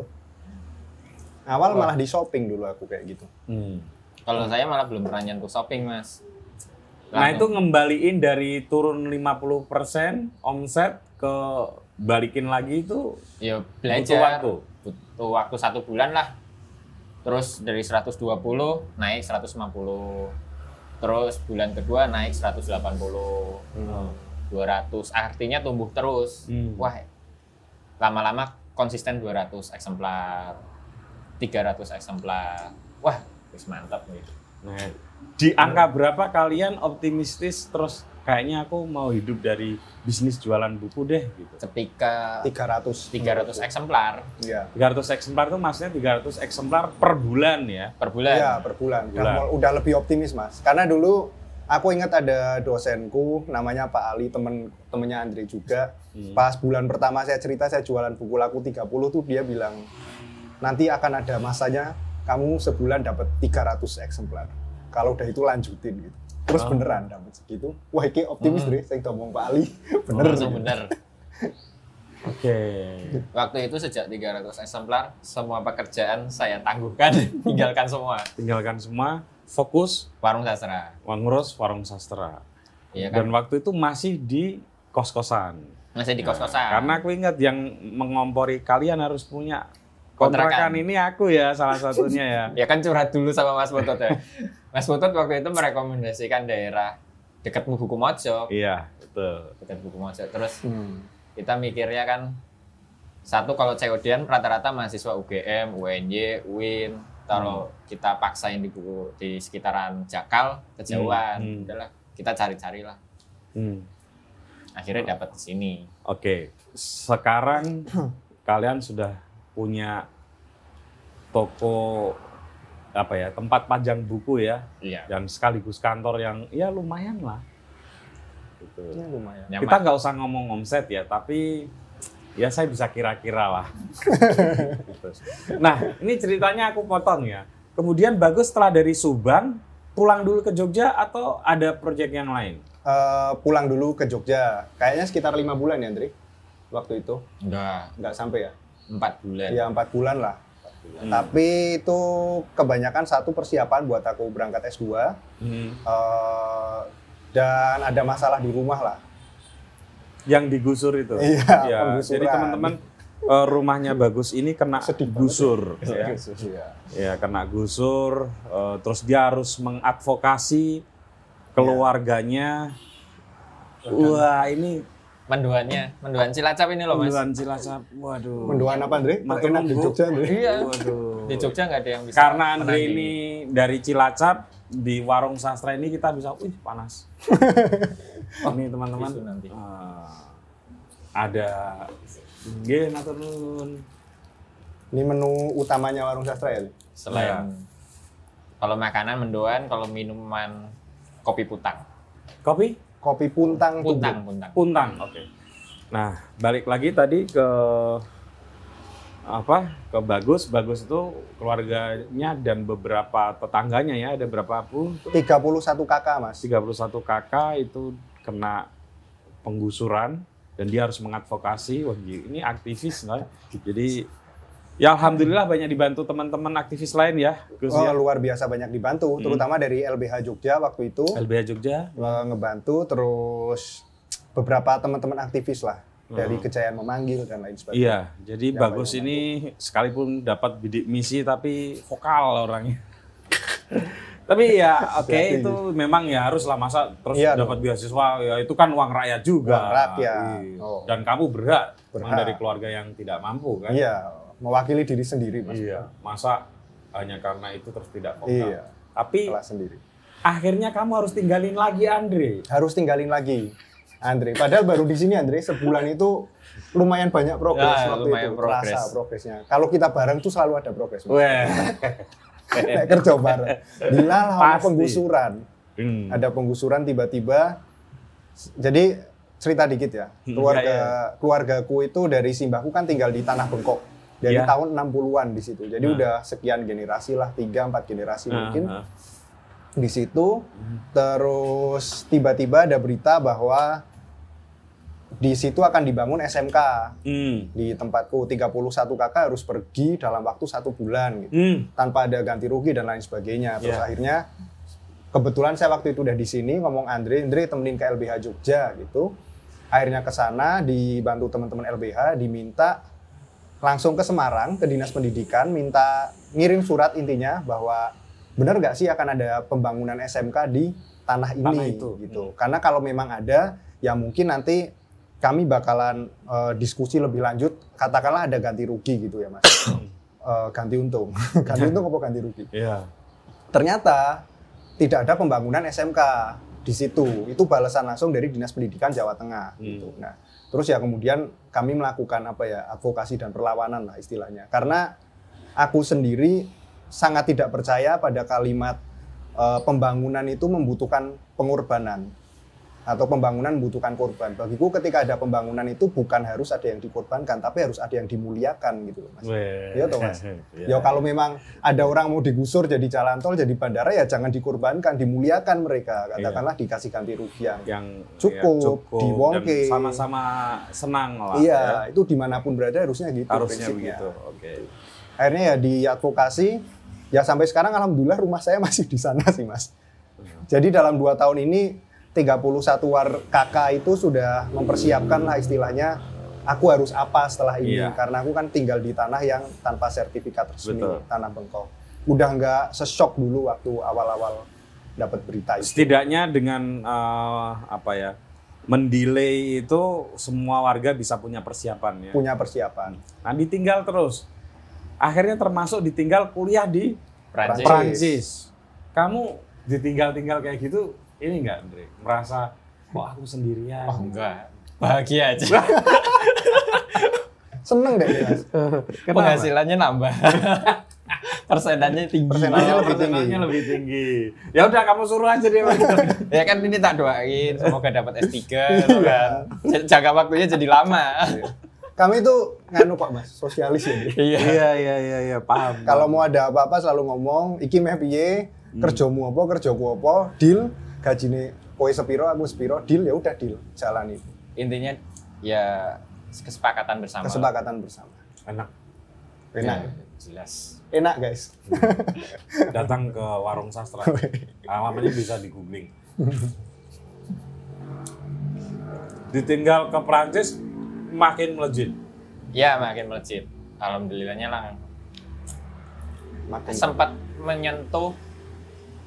Awal malah di shopping dulu aku kayak gitu. Hmm. Kalau saya malah belum pernah nyentuh shopping mas. Nah itu ngembaliin dari turun 50% omset ke balikin lagi itu ya butuh belajar. waktu. butuh waktu satu bulan lah terus dari 120 naik 150 terus bulan kedua naik 180 200 artinya tumbuh terus Hmm. wah lama-lama konsisten 200 eksemplar 300 eksemplar. Wah, wis mantap nih. Nah, di angka berapa kalian optimistis terus kayaknya aku mau hidup dari bisnis jualan buku deh gitu. Ketika 300. 300 eksemplar Iya. 300 eksemplar itu maksudnya 300 eksemplar per bulan ya. per bulan. Iya, per bulan. Udah, Bulan. mul- udah lebih optimis, Mas. Karena dulu aku ingat ada dosenku namanya Pak Ali, temen temennya Andre juga. Hmm. Pas bulan pertama saya cerita saya jualan buku laku 30 tuh dia bilang nanti akan ada masanya kamu sebulan dapat 300 eksemplar. Kalau udah itu lanjutin gitu. Terus Oh. beneran dapat segitu. Wah, ini optimis Hmm. deh, saya ngomong Pak Ali. Bener. Langsung bener. Oke. Waktu itu sejak 300 eksemplar, semua pekerjaan saya tangguhkan, tinggalkan semua. Tinggalkan semua, fokus Warung sastra. ngurus warung sastra. Iya kan? Dan waktu itu masih di kos-kosan. Masih di Nah, kos-kosan. Karena aku ingat yang mengompori kalian harus punya kontrakan, Kontrakan. ini aku ya salah satunya ya. Ya kan curhat dulu sama Mas Putut ya. Mas Putut waktu itu merekomendasikan daerah dekat Buku Mojo. iya, betul. Dekat Buku Mojo. Terus Hmm. kita mikirnya kan satu kalau COD-an rata-rata mahasiswa UGM, UNY, UIN. Kalau kita paksain di buku di sekitaran Jakal, kejauhan, Hmm, hmm. udahlah kita cari-cari lah. Hmm. Akhirnya dapat di sini. Oke, sekarang kalian sudah punya toko apa ya tempat pajang buku ya Iya. dan sekaligus kantor yang ya lumayan lah. Gitu. Ya, lumayan. Kita nggak usah ngomong omset ya, tapi ya saya bisa kira-kira lah. Gitu. Nah, ini ceritanya aku potong ya. Kemudian bagus setelah dari Subang pulang dulu ke Jogja atau ada proyek yang lain? Eh, pulang dulu ke Jogja. Kayaknya sekitar lima bulan ya, Andre? Waktu itu. Enggak, Nggak sampai ya? empat bulan. Ya empat bulan lah. Hmm. Tapi itu kebanyakan satu persiapan buat aku berangkat S2 Hmm. eh, dan ada masalah di rumah lah. Yang digusur itu. Iya, Ya, penggusuran. jadi teman-teman eh, rumahnya bagus ini kena Sedih gusur. Ya. Iya. ya, kena gusur. eh, terus dia harus mengadvokasi keluarganya. Wah, ini Menduannya, menduan Cilacap ini loh mas. Menduan Cilacap. Waduh. Mendoan apa, Andre? Enak di. Jogja, Andre. Iya. Waduh. Di Jogja nggak ada yang bisa. Karena Andre ini dari Cilacap di warung sastra ini kita bisa, wih panas. ini teman-teman nanti. eh, ada Nggih, matur nuwun. Ini menu utamanya warung sastra ya? Selain kalau makanan mendoan, kalau minuman kopi putang. Kopi? Kopi puntang. Puntang, puntang. Puntang. Oke. Nah, balik lagi tadi ke apa? Ke Bagus. Bagus itu keluarganya dan beberapa tetangganya ya, ada berapa pun? 31 kakak, Mas. 31 kakak itu kena penggusuran dan dia harus mengadvokasi. Wah, ini aktivis lah. Jadi ya alhamdulillah banyak dibantu teman-teman aktivis lain ya, Gus Oh, ya. luar biasa banyak dibantu, Hmm. terutama dari LBH Jogja waktu itu LBH Jogja. eh, ngebantu, terus beberapa teman-teman aktivis lah dari Hmm. Kejayaan Memanggil dan lain sebagainya. Iya, jadi Yang bagus ini sekalipun dapat bidik misi tapi vokal orangnya. tapi ya oke Hati-hati. itu memang ya haruslah masa terus Iya dapat beasiswa ya itu kan uang rakyat juga. Uang rakyat. Iya. Oh. Dan kamu berhak, Berhak. dari keluarga yang tidak mampu kan. Iya, mewakili diri sendiri, Mas. Iya, masa hanya karena itu terus tidak vokal. Iya, Tapi salah sendiri. akhirnya kamu harus tinggalin lagi Andre. Harus tinggalin lagi. Andre, padahal baru di sini Andre sebulan itu lumayan banyak progres Ya, waktu lumayan itu, progres. terasa progresnya. Kalau kita bareng tuh selalu ada progres. Nek kerja bareng. Bila lah ada penggusuran. Hmm. Ada penggusuran tiba-tiba. Jadi cerita dikit ya. Hmm, Keluarga iya, iya. keluargaku itu dari simbahku kan tinggal di Tanah Bengkok. Dari Iya. tahun 60-an di situ. Jadi Nah. udah sekian generasi lah, 3 4 generasi Ah, mungkin ah. di situ. Terus tiba-tiba ada berita bahwa di situ akan dibangun SMK Hmm. di tempatku 31 kakak harus pergi dalam waktu satu bulan gitu Hmm. tanpa ada ganti rugi dan lain sebagainya. Terus Iya. akhirnya kebetulan saya waktu itu udah di sini ngomong Andre, Andre temenin ke LBH Jogja gitu. Akhirnya ke sana dibantu teman-teman LBH diminta langsung ke Semarang ke Dinas Pendidikan minta ngirim surat intinya bahwa benar nggak sih akan ada pembangunan SMK di tanah ini Tanah itu. gitu. Karena kalau memang ada ya mungkin nanti kami bakalan eh, diskusi lebih lanjut katakanlah ada ganti rugi gitu ya Mas. eh, ganti untung. ganti untung apa ganti rugi? Iya. Ternyata tidak ada pembangunan SMK di situ. Itu balasan langsung dari Dinas Pendidikan Jawa Tengah. Hmm. Gitu. Nah, terus ya kemudian kami melakukan apa ya advokasi dan perlawanan lah istilahnya. Karena aku sendiri sangat tidak percaya pada kalimat eh, pembangunan itu membutuhkan pengorbanan atau pembangunan membutuhkan korban. Bagiku ketika ada pembangunan itu bukan harus ada yang dikorbankan, tapi harus ada yang dimuliakan gitu loh, Mas. Iya toh, Mas? Iya. Ya kalau memang ada orang mau digusur jadi jalan tol, jadi bandara ya jangan dikorbankan, dimuliakan mereka. Katakanlah dikasih ganti rugi yang yang Cukup, ya, diwongke. dan sama-sama senang lah iya ya. itu di mana pun berada harusnya gitu harusnya prinsipnya. begitu oke Akhirnya ya diadvokasi, ya sampai sekarang alhamdulillah rumah saya masih di sana sih mas. Jadi dalam dua tahun ini 31 war kakak itu sudah mempersiapkan lah istilahnya aku harus apa setelah ini Iya. karena aku kan tinggal di tanah yang tanpa sertifikat resmi Betul. tanah bengkok. Udah nggak sesok dulu waktu awal-awal dapat berita itu. setidaknya dengan eh, apa ya mendelay itu semua warga bisa punya persiapan ya Punya persiapan. nah ditinggal terus akhirnya termasuk ditinggal kuliah di Prancis. Prancis kamu ditinggal-tinggal kayak gitu ini enggak Andre merasa kok aku sendirian Oh enggak. Bahagia aja. Seneng deh mas. Kenapa? Penghasilannya nambah. Persenannya tinggi. Persenannya Oh, lebih tinggi. persenannya lebih tinggi. Ya udah kamu suruh aja dia. ya kan ini tak doain semoga dapat S3 gitu kan. Jaga waktunya jadi lama. Kami itu nganu kok mas, sosialis ya. Iya. iya iya iya iya paham. Kalau mau ada apa-apa selalu ngomong, iki meh piye, kerjamu apa, kerjaku apa, deal, gajine kowe sepiro, aku sepiro, deal ya udah deal, jalan itu. Intinya ya kesepakatan bersama. Kesepakatan bersama. enak Enak. Ya, jelas. Enak guys. datang ke warung sastra. Alamatnya bisa di googling. Ditinggal ke Prancis makin melejit. Ya makin melejit. Alhamdulillahnya lah. Makin Sempat menyentuh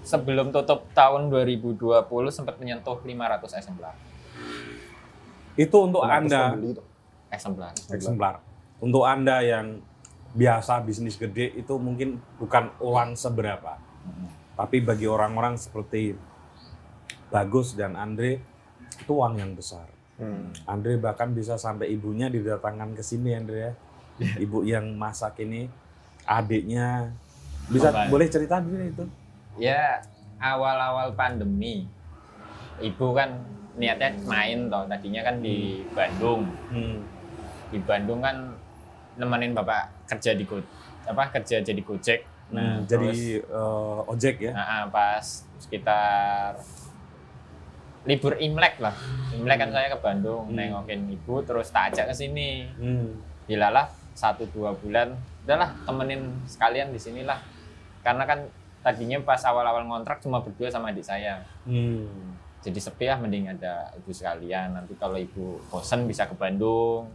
sebelum tutup tahun 2020 sempat menyentuh 500 eksemplar. Itu untuk Anda? Eksemplar. eksemplar. Untuk Anda yang biasa bisnis gede itu mungkin bukan uang seberapa. Tapi bagi orang-orang seperti Bagus dan Andre itu uang yang besar. Hmm. Andre bahkan bisa sampai ibunya didatangkan ke sini Andre ya. Ibu yang masak ini, adiknya bisa Bapak. boleh cerita dulu itu. Ya awal-awal pandemi, ibu kan niatnya main toh. Tadinya kan di Bandung. Hmm. Di Bandung kan nemenin bapak kerja di go, apa kerja jadi gojek. Nah, terus- jadi eh, ojek ya. Nah, ah, pas sekitar libur Imlek lah. Imlek kan saya ke Bandung Hmm. nengokin ibu terus tak ajak ke sini. Hmm. Bilalah satu dua bulan, udahlah temenin sekalian di sinilah. Karena kan tadinya pas awal-awal ngontrak cuma berdua sama adik saya. Hmm. Jadi sepi ya mending ada ibu sekalian. Nanti kalau ibu bosen bisa ke Bandung.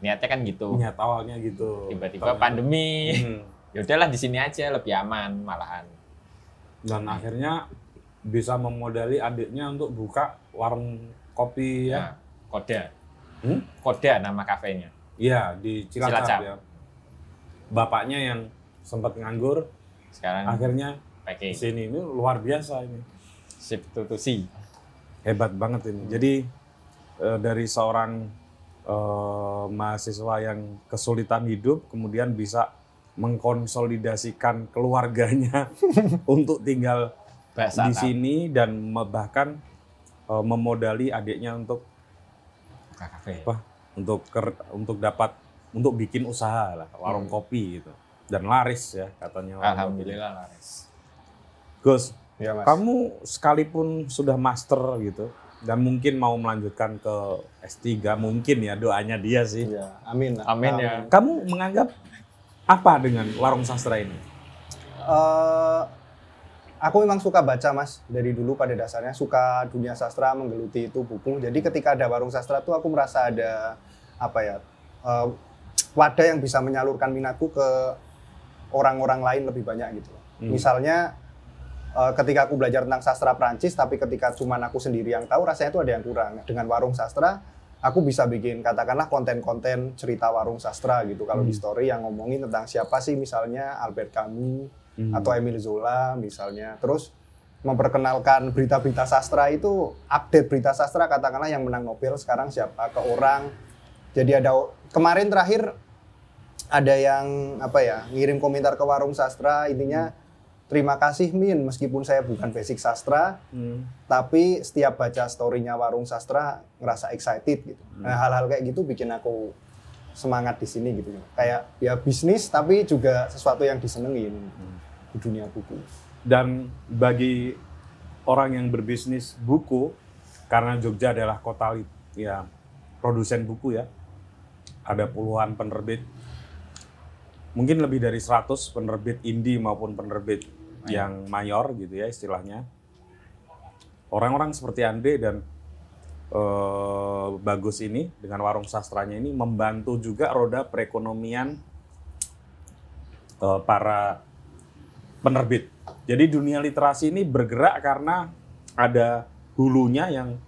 Niatnya kan gitu. Niat awalnya gitu. Tiba-tiba pandemi. Hmm. Ya udahlah di sini aja lebih aman malahan. Dan akhirnya bisa memodali adiknya untuk buka warung kopi ya. Ya, Koda. Hmm? Koda nama kafenya. Iya, di Cilacap, Cilacap. ya. Bapaknya yang sempat nganggur, Sekarang akhirnya packing. sini ini luar biasa ini. Sip tutusi. Hebat banget ini. Jadi eh, dari seorang eh, mahasiswa yang kesulitan hidup kemudian bisa mengkonsolidasikan keluarganya untuk tinggal Bahasa di sini dan bahkan eh, memodali adiknya untuk kafe. apa? Untuk ker- untuk dapat untuk bikin usaha lah warung Hmm. kopi gitu dan laris ya katanya. Alhamdulillah laris. Gus, Ya, mas. kamu sekalipun sudah master gitu dan mungkin mau melanjutkan ke S3 mungkin ya doanya dia sih. Ya, amin. Amin ya. Kamu menganggap apa dengan warung sastra ini? Eh, aku memang suka baca mas dari dulu pada dasarnya suka dunia sastra menggeluti itu buku jadi ketika ada warung sastra tuh aku merasa ada apa ya eh, wadah yang bisa menyalurkan minatku ke orang-orang lain lebih banyak gitu Hmm. misalnya eh, ketika aku belajar tentang sastra Prancis tapi ketika cuma aku sendiri yang tahu rasanya itu ada yang kurang dengan warung sastra aku bisa bikin katakanlah konten-konten cerita warung sastra gitu kalau di story yang ngomongin tentang siapa sih misalnya Albert Camus Hmm. atau Emile Zola misalnya. Terus memperkenalkan berita-berita sastra itu update berita sastra katakanlah yang menang Nobel sekarang siapa ke orang. Jadi ada kemarin terakhir ada yang apa ya ngirim komentar ke warung sastra intinya terima kasih Min meskipun saya bukan basic sastra Hmm. tapi setiap baca storynya warung sastra ngerasa excited gitu. Nah hal-hal kayak gitu bikin aku semangat di sini gitu. Kayak ya bisnis tapi juga sesuatu yang disenengin di dunia buku. Dan bagi orang yang berbisnis buku, karena Jogja adalah kota ya produsen buku ya, ada puluhan penerbit, mungkin lebih dari 100 penerbit indie maupun penerbit yang mayor gitu ya istilahnya. Orang-orang seperti Ande dan eh, Bagus ini dengan warung sastranya ini membantu juga roda perekonomian eh, para penerbit. Jadi dunia literasi ini bergerak karena ada hulunya yang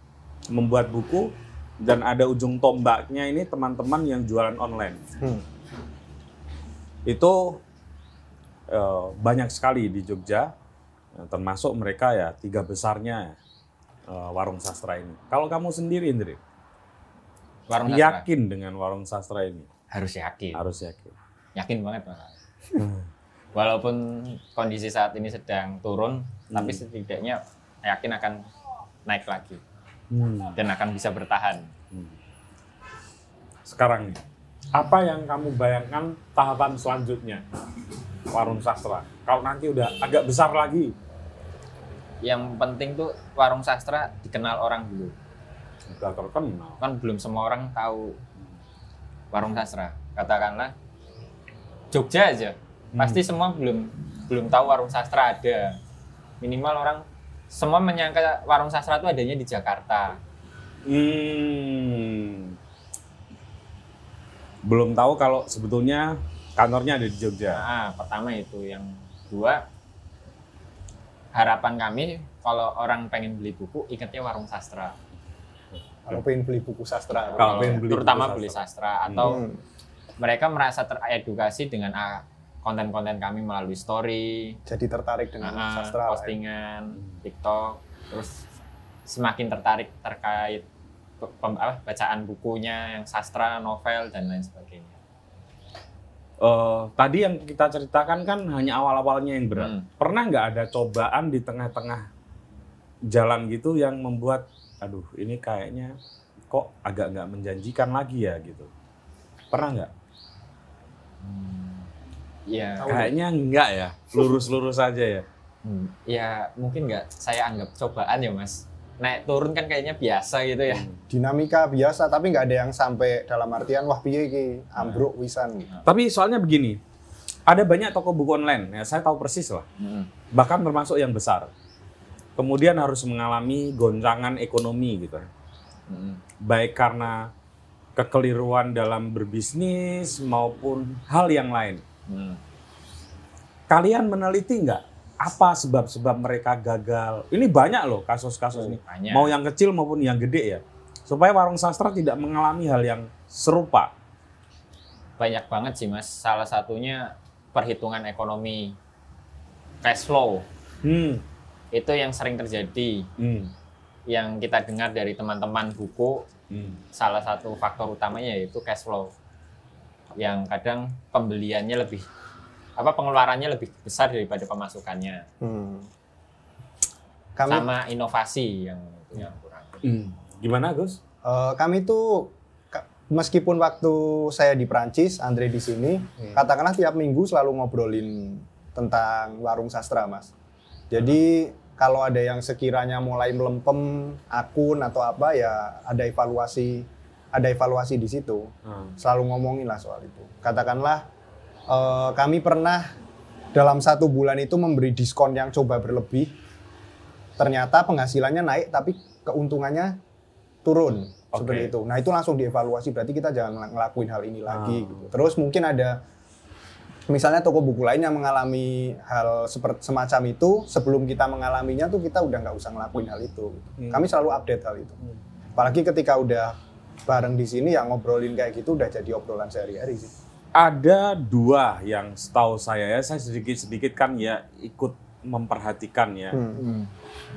membuat buku dan ada ujung tombaknya ini teman-teman yang jualan online. Hmm. Itu eh, banyak sekali di Jogja, eh, termasuk mereka ya tiga besarnya eh, warung sastra ini. Kalau kamu sendiri, Indri, Warung sastra. yakin dengan warung sastra ini? Harus yakin. Harus yakin. Yakin banget malah. Walaupun kondisi saat ini sedang turun, tapi setidaknya yakin akan naik lagi dan akan bisa bertahan. Sekarang nih, apa yang kamu bayangkan tahapan selanjutnya warung sastra? Kalau nanti udah agak besar lagi, Yang penting tuh warung sastra dikenal orang dulu. udah terkenal. Kan belum semua orang tahu warung sastra. Katakanlah Jogja aja, pasti semua belum belum tahu warung sastra ada. Minimal orang semua menyangka warung sastra itu adanya di Jakarta. Hmm. Belum tahu kalau sebetulnya kantornya ada di Jogja. Nah, pertama itu, yang kedua harapan kami kalau orang pengen beli buku ingatnya warung sastra. Kalau pengen beli buku sastra. Kalau pengen beli terutama buku beli sastra. sastra atau Hmm. mereka merasa teredukasi dengan ah, konten-konten kami melalui story, Jadi tertarik dengan ah, sastra. ya. postingan, TikTok, terus semakin tertarik terkait apa, bacaan bukunya yang sastra, novel dan lain sebagainya. Eh, tadi yang kita ceritakan kan hanya awal-awalnya yang berat. Hmm. Pernah nggak ada cobaan di tengah-tengah jalan gitu yang membuat, aduh ini kayaknya kok agak nggak menjanjikan lagi ya gitu. Pernah nggak? Ya, Kayaknya enggak ya, lurus-lurus aja ya. hmm, ya mungkin nggak saya anggap cobaan ya mas. Naik turun kan kayaknya biasa gitu ya. Dinamika biasa tapi nggak ada yang sampai dalam artian wah piye iki ambruk wisan. Tapi soalnya begini, ada banyak toko buku online, ya saya tahu persis lah. Hmm. bahkan termasuk yang besar. Kemudian harus mengalami goncangan ekonomi gitu. Hmm. Baik karena kekeliruan dalam berbisnis maupun hal yang lain. Hmm. Kalian meneliti nggak apa sebab-sebab mereka gagal? Ini banyak loh kasus-kasus ini. Banyak. Mau yang kecil maupun yang gede ya. Supaya warung sastra tidak mengalami hal yang serupa. banyak banget sih mas. Salah satunya perhitungan ekonomi cash flow Hmm. itu yang sering terjadi. Hmm. Yang kita dengar dari teman-teman buku Hmm. salah satu faktor utamanya yaitu cash flow. Yang kadang pembeliannya lebih apa pengeluarannya lebih besar daripada pemasukannya. Hmm. Kami Sama inovasi yang yang kurang. Hmm. Gimana Gus? eh, kami tuh ka- meskipun waktu saya di Prancis, Andre di sini, katakanlah tiap minggu selalu ngobrolin tentang warung sastra, Mas. Jadi kalau ada yang sekiranya mulai melempem akun atau apa ya ada evaluasi ada evaluasi di situ. Hmm. Selalu ngomongin lah soal itu. Katakanlah eh, kami pernah dalam satu bulan itu memberi diskon yang coba berlebih. Ternyata penghasilannya naik tapi keuntungannya turun seperti Oke. itu. Nah itu langsung dievaluasi. Berarti kita jangan ngelakuin hal ini lagi. Ah. Gitu. Terus mungkin ada misalnya toko buku lain yang mengalami hal seperti semacam itu sebelum kita mengalaminya tuh kita udah nggak usah ngelakuin hal itu. gitu. Hmm. Kami selalu update hal itu. Apalagi ketika udah bareng di sini yang ngobrolin kayak gitu udah jadi obrolan sehari-hari sih. Ada dua yang setahu saya ya, saya sedikit-sedikit kan ya ikut memperhatikan ya Hmm.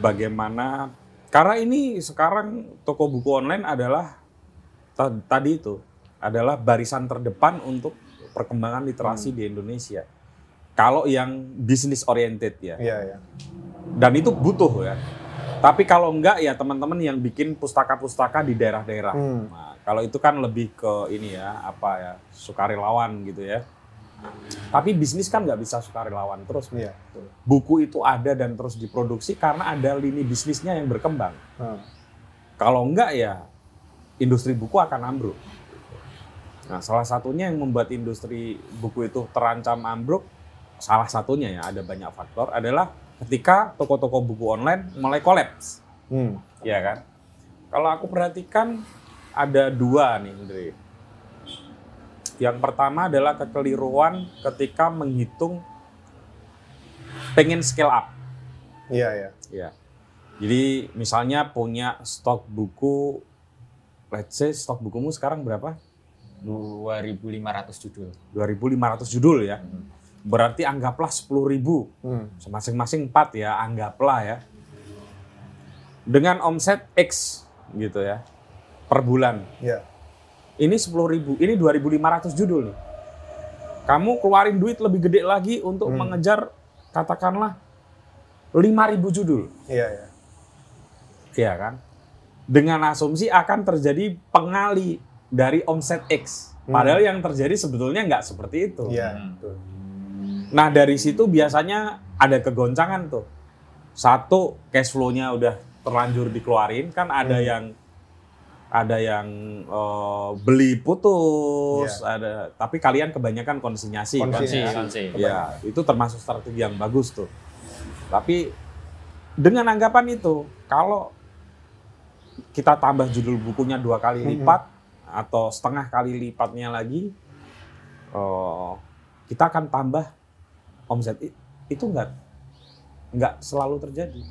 bagaimana karena ini sekarang toko buku online adalah ta- tadi itu adalah barisan terdepan untuk perkembangan literasi di Indonesia. Kalau yang bisnis oriented ya. Iya ya. Dan itu butuh ya. Tapi kalau enggak ya teman-teman yang bikin pustaka-pustaka di daerah-daerah. Hmm. Nah, kalau itu kan lebih ke ini ya, apa ya, sukarelawan gitu ya. Tapi bisnis kan nggak bisa sukarelawan terus. Iya. Buku itu ada dan terus diproduksi karena ada lini bisnisnya yang berkembang. Hmm. Kalau enggak ya industri buku akan ambruk. Nah, salah satunya yang membuat industri buku itu terancam ambruk, salah satunya ya ada banyak faktor adalah ketika toko-toko buku online mulai kolaps, Hmm. ya kan? Kalau aku perhatikan ada dua nih, Andre. Yang pertama adalah kekeliruan ketika menghitung pengen scale up. Iya ya. Ya. Jadi misalnya punya stok buku, let's say stok bukumu sekarang berapa? 2.500 judul. 2.500 judul ya. Berarti anggaplah 10.000. Hmm. Masing-masing 4 ya, anggaplah ya. Dengan omset X gitu ya. Per bulan. Iya. Ini 10.000, ini 2.500 judul nih. Kamu keluarin duit lebih gede lagi untuk Hmm. mengejar katakanlah 5.000 judul. Iya ya. Iya kan? Dengan asumsi akan terjadi pengali dari omset X. Padahal yang terjadi sebetulnya nggak seperti itu. Iya. Hmm. Nah dari situ biasanya ada kegoncangan tuh. Satu cash flow-nya udah terlanjur dikeluarin, kan ada Hmm. yang ada yang eh, beli putus, ada. Tapi kalian kebanyakan konsinyasi. kan? Konsi, Konsinyasi. konsi. Ya, itu termasuk strategi yang bagus tuh. Tapi dengan anggapan itu, kalau kita tambah judul bukunya dua kali Mhm. lipat atau setengah kali lipatnya lagi, eh, kita akan tambah omset. Itu enggak nggak selalu terjadi.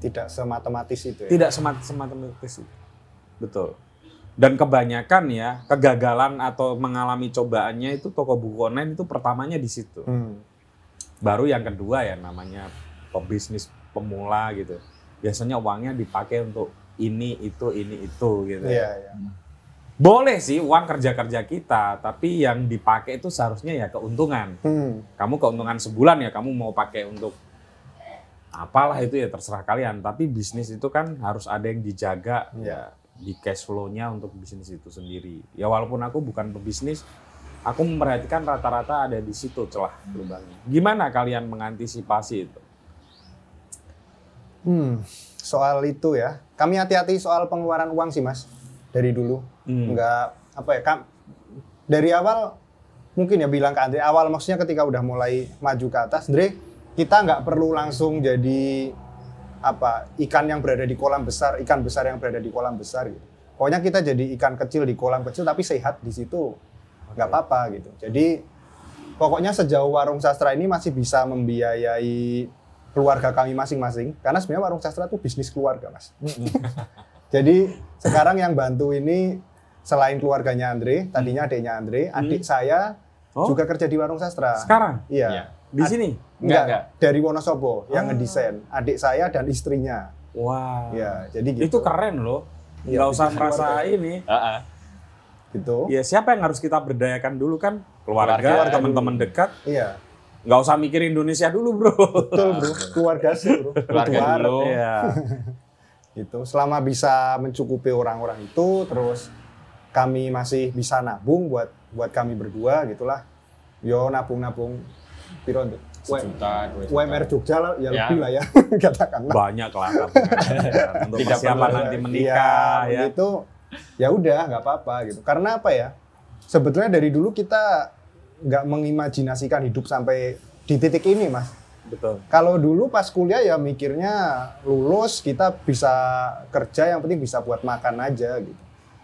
Tidak sematematis itu ya. Tidak semat semata-mata Betul. Dan kebanyakan ya kegagalan atau mengalami cobaannya itu toko buku online itu pertamanya di situ. Hmm. Baru yang kedua ya namanya pebisnis pemula gitu. Biasanya uangnya dipakai untuk ini itu ini itu gitu. Iya ya. ya. Boleh sih uang kerja-kerja kita, tapi yang dipakai itu seharusnya ya keuntungan. Hmm. Kamu keuntungan sebulan ya kamu mau pakai untuk apalah itu ya terserah kalian. Tapi bisnis itu kan harus ada yang dijaga ya di cash flow-nya untuk bisnis itu sendiri. Ya walaupun aku bukan pebisnis, aku memperhatikan rata-rata ada di situ celah lubangnya. Gimana kalian mengantisipasi itu? Hmm. Soal itu ya. Kami hati-hati soal pengeluaran uang sih mas. Dari dulu. Hmm. Enggak apa ya. Kam, dari awal mungkin ya bilang ke Andre. Awal maksudnya ketika udah mulai maju ke atas, Andre kita nggak perlu langsung jadi apa ikan yang berada di kolam besar, ikan besar yang berada di kolam besar gitu. Pokoknya kita jadi ikan kecil di kolam kecil tapi sehat di situ nggak apa-apa gitu. Jadi pokoknya sejauh warung sastra ini masih bisa membiayai keluarga kami masing-masing karena sebenarnya warung sastra itu bisnis keluarga mas. Jadi sekarang yang bantu ini selain keluarganya Andre, tadinya adiknya Andre, adik saya Oh. juga kerja di warung sastra. Sekarang Iya. Iya. Di sini. Enggak, Enggak, enggak. dari Wonosobo yang Ah. ngedesain. Adik saya dan istrinya. Wah. Ya, jadi gitu. Itu keren loh. Iya, Nggak usah merasa keluarga. ini. Heeh. Gitu. Ya siapa yang harus kita berdayakan dulu kan? Keluarga, Keluarga teman-teman dekat. Iya. Nggak usah mikir Indonesia dulu bro. Betul, Bro. Keluarga sih, Bro. Keluarga Keluar, dulu. Iya. Gitu. Selama bisa mencukupi orang-orang itu, terus kami masih bisa nabung buat buat kami berdua gitulah. Yo nabung-nabung piro tuh? Sejuta, dua juta. UMR Jogja lah, ya, Ya. lebih lah ya, katakanlah. Banyak lah untuk Tidak persiapan perlu, nanti Iya, menikah ya. Itu ya udah nggak apa-apa gitu. Karena apa ya? Sebetulnya dari dulu kita nggak mengimajinasikan hidup sampai di titik ini, Mas. Betul. Kalau dulu pas kuliah ya mikirnya lulus kita bisa kerja yang penting bisa buat makan aja gitu.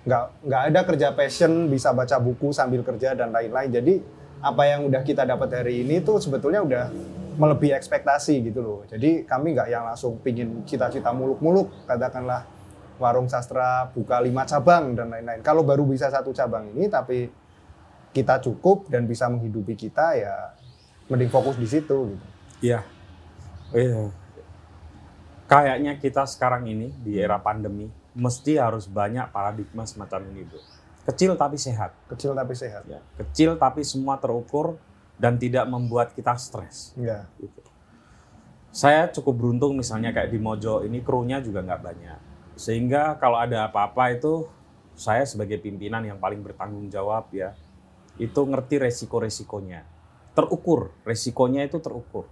Nggak nggak ada kerja passion bisa baca buku sambil kerja dan lain-lain. Jadi apa yang udah kita dapat hari ini tuh sebetulnya udah melebihi ekspektasi gitu loh. Jadi kami nggak yang langsung pingin cita-cita muluk-muluk katakanlah warung sastra buka lima cabang dan lain-lain. Kalau baru bisa satu cabang ini, tapi kita cukup dan bisa menghidupi kita, ya mending fokus di situ. Gitu. Iya. Iya. Kayaknya kita sekarang ini di era pandemi mesti harus banyak paradigma semacam ini, Bu. Kecil tapi sehat. Kecil tapi sehat. Ya. Kecil tapi semua terukur dan tidak membuat kita stres. Iya. Gitu. Saya cukup beruntung misalnya kayak di Mojo ini krunya juga nggak banyak. Sehingga kalau ada apa-apa itu saya sebagai pimpinan yang paling bertanggung jawab ya itu ngerti resiko-resikonya. Terukur, resikonya itu terukur.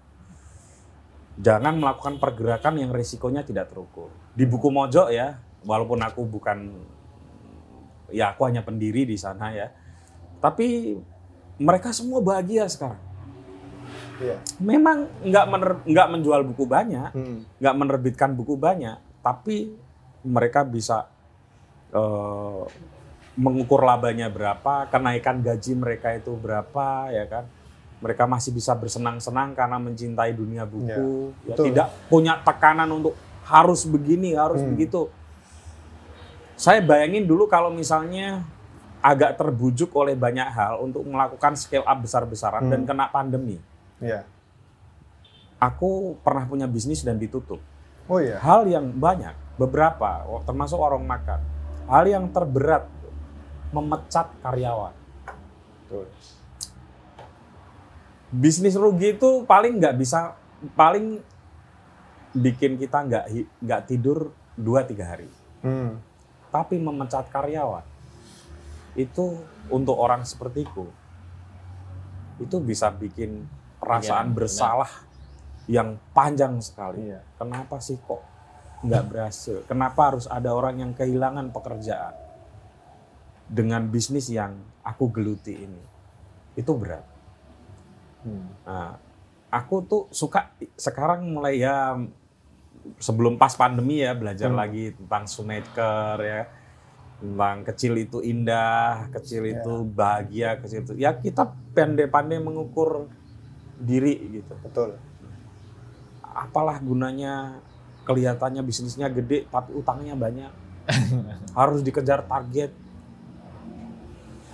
Jangan melakukan pergerakan yang resikonya tidak terukur. Di buku Mojo ya, walaupun aku bukan ya aku hanya pendiri di sana ya. Tapi mereka semua bahagia sekarang. Iya. Memang nggak mener- nggak menjual buku banyak, Hmm. nggak menerbitkan buku banyak, tapi mereka bisa eh, mengukur labanya berapa, kenaikan gaji mereka itu berapa, ya kan? Mereka masih bisa bersenang-senang karena mencintai dunia buku, ya, betul. tidak punya tekanan untuk harus begini, harus Hmm. begitu. Saya bayangin dulu kalau misalnya agak terbujuk oleh banyak hal untuk melakukan scale up besar-besaran Hmm. dan kena pandemi. Iya. Aku pernah punya bisnis dan ditutup. Oh iya. Hal yang banyak, beberapa, termasuk warung makan. Hal yang terberat, memecat karyawan. Betul. Bisnis rugi itu paling nggak bisa, paling bikin kita nggak nggak tidur 2-3 hari. Hmm. Tapi memecat karyawan, itu untuk orang sepertiku, itu bisa bikin perasaan benar. bersalah yang panjang sekali. Iya. Kenapa sih kok nggak berhasil? Kenapa harus ada orang yang kehilangan pekerjaan dengan bisnis yang aku geluti ini? Itu berat. Hmm. Nah, aku tuh suka sekarang mulai ya sebelum pas pandemi ya belajar Hmm. lagi tentang Shoemaker ya tentang kecil itu indah, kecil Ya. itu bahagia, kecil itu ya kita pandai-pandai mengukur diri gitu. Betul. Apalah gunanya kelihatannya bisnisnya gede tapi utangnya banyak. Harus dikejar target.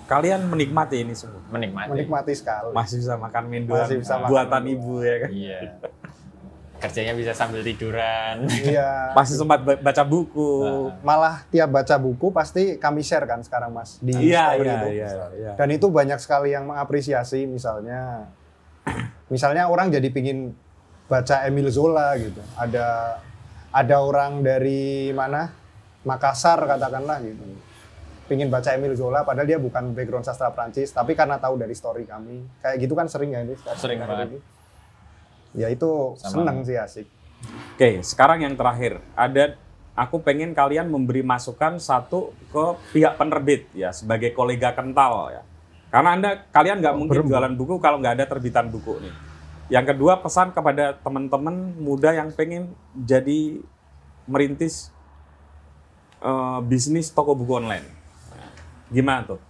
Kalian menikmati ini semua. Menikmati. Menikmati sekali. Masih bisa makan mendoan Masih bisa makan buatan ibu ya kan. Iya. Kerjanya bisa sambil tiduran. Iya. Masih sempat ba- baca buku. Malah tiap baca buku pasti kami share kan sekarang Mas di Iya, story iya, itu. iya, iya. Dan itu banyak sekali yang mengapresiasi misalnya misalnya orang jadi pingin baca Emil Zola gitu. Ada ada orang dari mana? Makassar katakanlah gitu. Pingin baca Emil Zola padahal dia bukan background sastra Prancis tapi karena tahu dari story kami. Kayak gitu kan sering ya ini Sering banget. Ya itu Sama. seneng sih asik. Oke, sekarang yang terakhir. Ada aku pengen kalian memberi masukan satu ke pihak penerbit ya sebagai kolega kental ya. Karena Anda kalian nggak mungkin berembuk. jualan buku kalau nggak ada terbitan buku nih. Yang kedua pesan kepada teman-teman muda yang pengen jadi merintis eh, bisnis toko buku online. Nah, gimana tuh?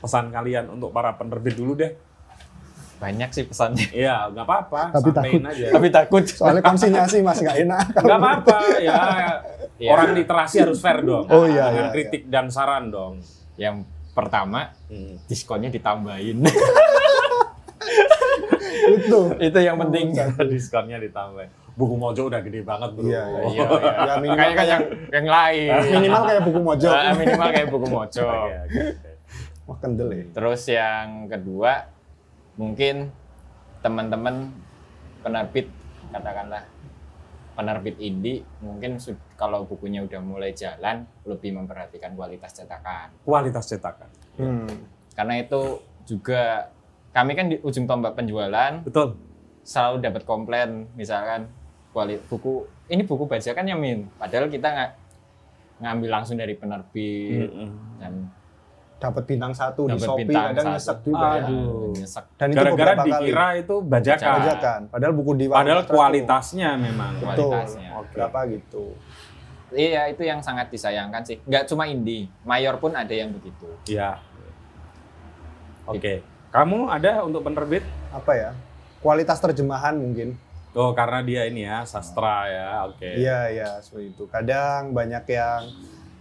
Pesan kalian untuk para penerbit dulu deh. Banyak sih pesannya. Iya, nggak apa-apa. Tapi sampein aja. Tapi takut. Soalnya konsinyasi Mas nggak enak. Nggak apa-apa ya. Iya. Orang literasi harus fair dong. Oh, iya, Dengan iya, kritik dan saran dong. Yang pertama, diskonnya ditambahin. itu. Itu yang penting. Diskonnya ditambah. Buku Mojo udah gede banget bro. Iya, Iya, iya. Ya, minimal Kayak kan yang yang lain. Minimal kayak buku mojo. Ah, minimal kayak buku mojo. Iya, gitu. Wah kendel ya. Terus yang kedua, mungkin teman-teman penerbit katakanlah penerbit indie mungkin kalau bukunya udah mulai jalan lebih memperhatikan kualitas cetakan. Kualitas cetakan. Hmm. Karena itu juga kami kan di ujung tombak penjualan Betul. selalu dapat komplain misalkan kuali buku ini buku bajakan ya min padahal kita nggak ngambil langsung dari penerbit dan Dapat bintang satu di dapat Shopee, bintang kadang satu. nyesek juga ya. Aduh. nyesek Dan itu Gara-gara beberapa kali. dikira itu bajakan. bajakan. Padahal buku di Padahal kualitasnya memang. Betul. kualitasnya. Berapa gitu. Iya itu yang sangat disayangkan sih. Nggak cuma indie, mayor pun ada yang begitu. Iya. Oke. Kamu ada untuk penerbit? Apa ya? Kualitas terjemahan mungkin. Oh, karena dia ini ya, sastra ya. Oke. Iya, iya, seperti itu. Kadang banyak yang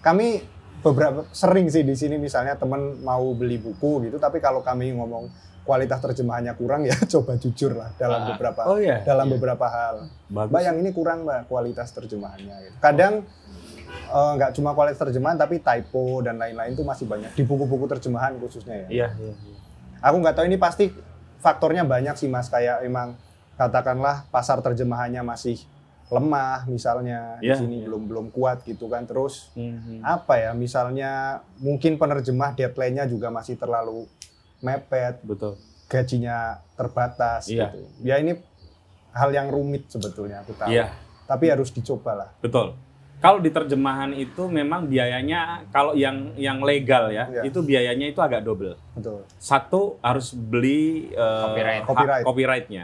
kami beberapa sering sih di sini misalnya temen mau beli buku gitu, tapi kalau kami ngomong kualitas terjemahannya kurang ya coba jujur lah dalam Ah. beberapa Oh iya. dalam Iya. beberapa hal. Bagus. Mbak yang ini kurang mbak kualitas terjemahannya. Gitu. Kadang eh, nggak cuma kualitas terjemahan tapi typo dan lain-lain itu masih banyak di buku-buku terjemahan khususnya ya. Iya, iya. iya. Aku nggak tahu ini pasti faktornya banyak sih mas kayak emang katakanlah pasar terjemahannya masih lemah misalnya Iya, di sini iya. belum belum kuat gitu kan terus Mhm. apa ya misalnya mungkin penerjemah deadline-nya juga masih terlalu mepet Betul. gajinya terbatas Iya. gitu ya ini hal yang rumit sebetulnya aku tahu Iya, tapi harus dicoba lah betul. Kalau di terjemahan itu memang biayanya kalau yang yang legal ya, Iya. itu biayanya itu agak double. betul Satu harus beli eh, Copyright. Copyright. copyright-nya.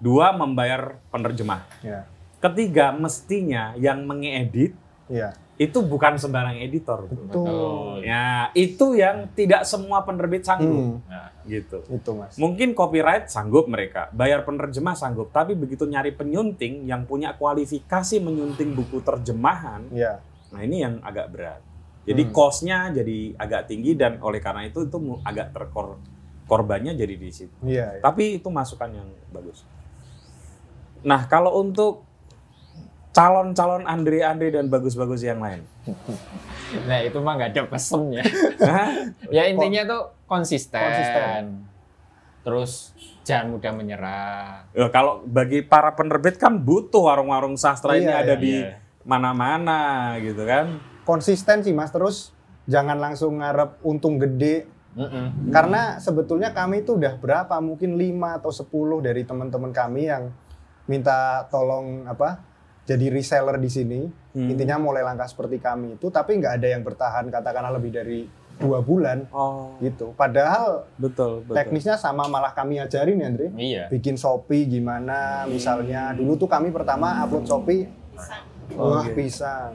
Dua membayar penerjemah. ya Ketiga mestinya yang mengedit iya itu bukan sembarang editor. betul Ya, itu yang tidak semua penerbit sanggup Hmm, Nah, gitu. itu mas Mungkin copyright sanggup mereka, bayar penerjemah sanggup, tapi begitu nyari penyunting yang punya kualifikasi menyunting buku terjemahan, ya nah ini yang agak berat. Jadi Hmm. cost-nya jadi agak tinggi dan oleh karena itu itu agak terkor korbannya jadi di situ. iya iya. Tapi itu masukan yang bagus. Nah, kalau untuk calon-calon Andre Andre dan bagus-bagus yang lain. nah itu mah nggak ada pesennya. Ya intinya tuh konsisten. Konsisten. Terus jangan mudah menyerah. Ya, kalau bagi para penerbit kan butuh warung-warung sastra ini Iya, ada iya, di iya. mana-mana gitu kan. konsisten sih mas terus jangan langsung ngarep untung gede Mm-mm. karena sebetulnya kami itu udah berapa mungkin 5 atau 10 dari teman-teman kami yang minta tolong apa jadi reseller di sini Hmm. intinya mulai langkah seperti kami itu tapi nggak ada yang bertahan katakanlah lebih dari dua bulan Oh, gitu padahal betul, betul. teknisnya sama malah kami ajarin ya Andre Iya. bikin Shopee gimana misalnya dulu tuh kami pertama upload Shopee Pisang. wah Oke. pisang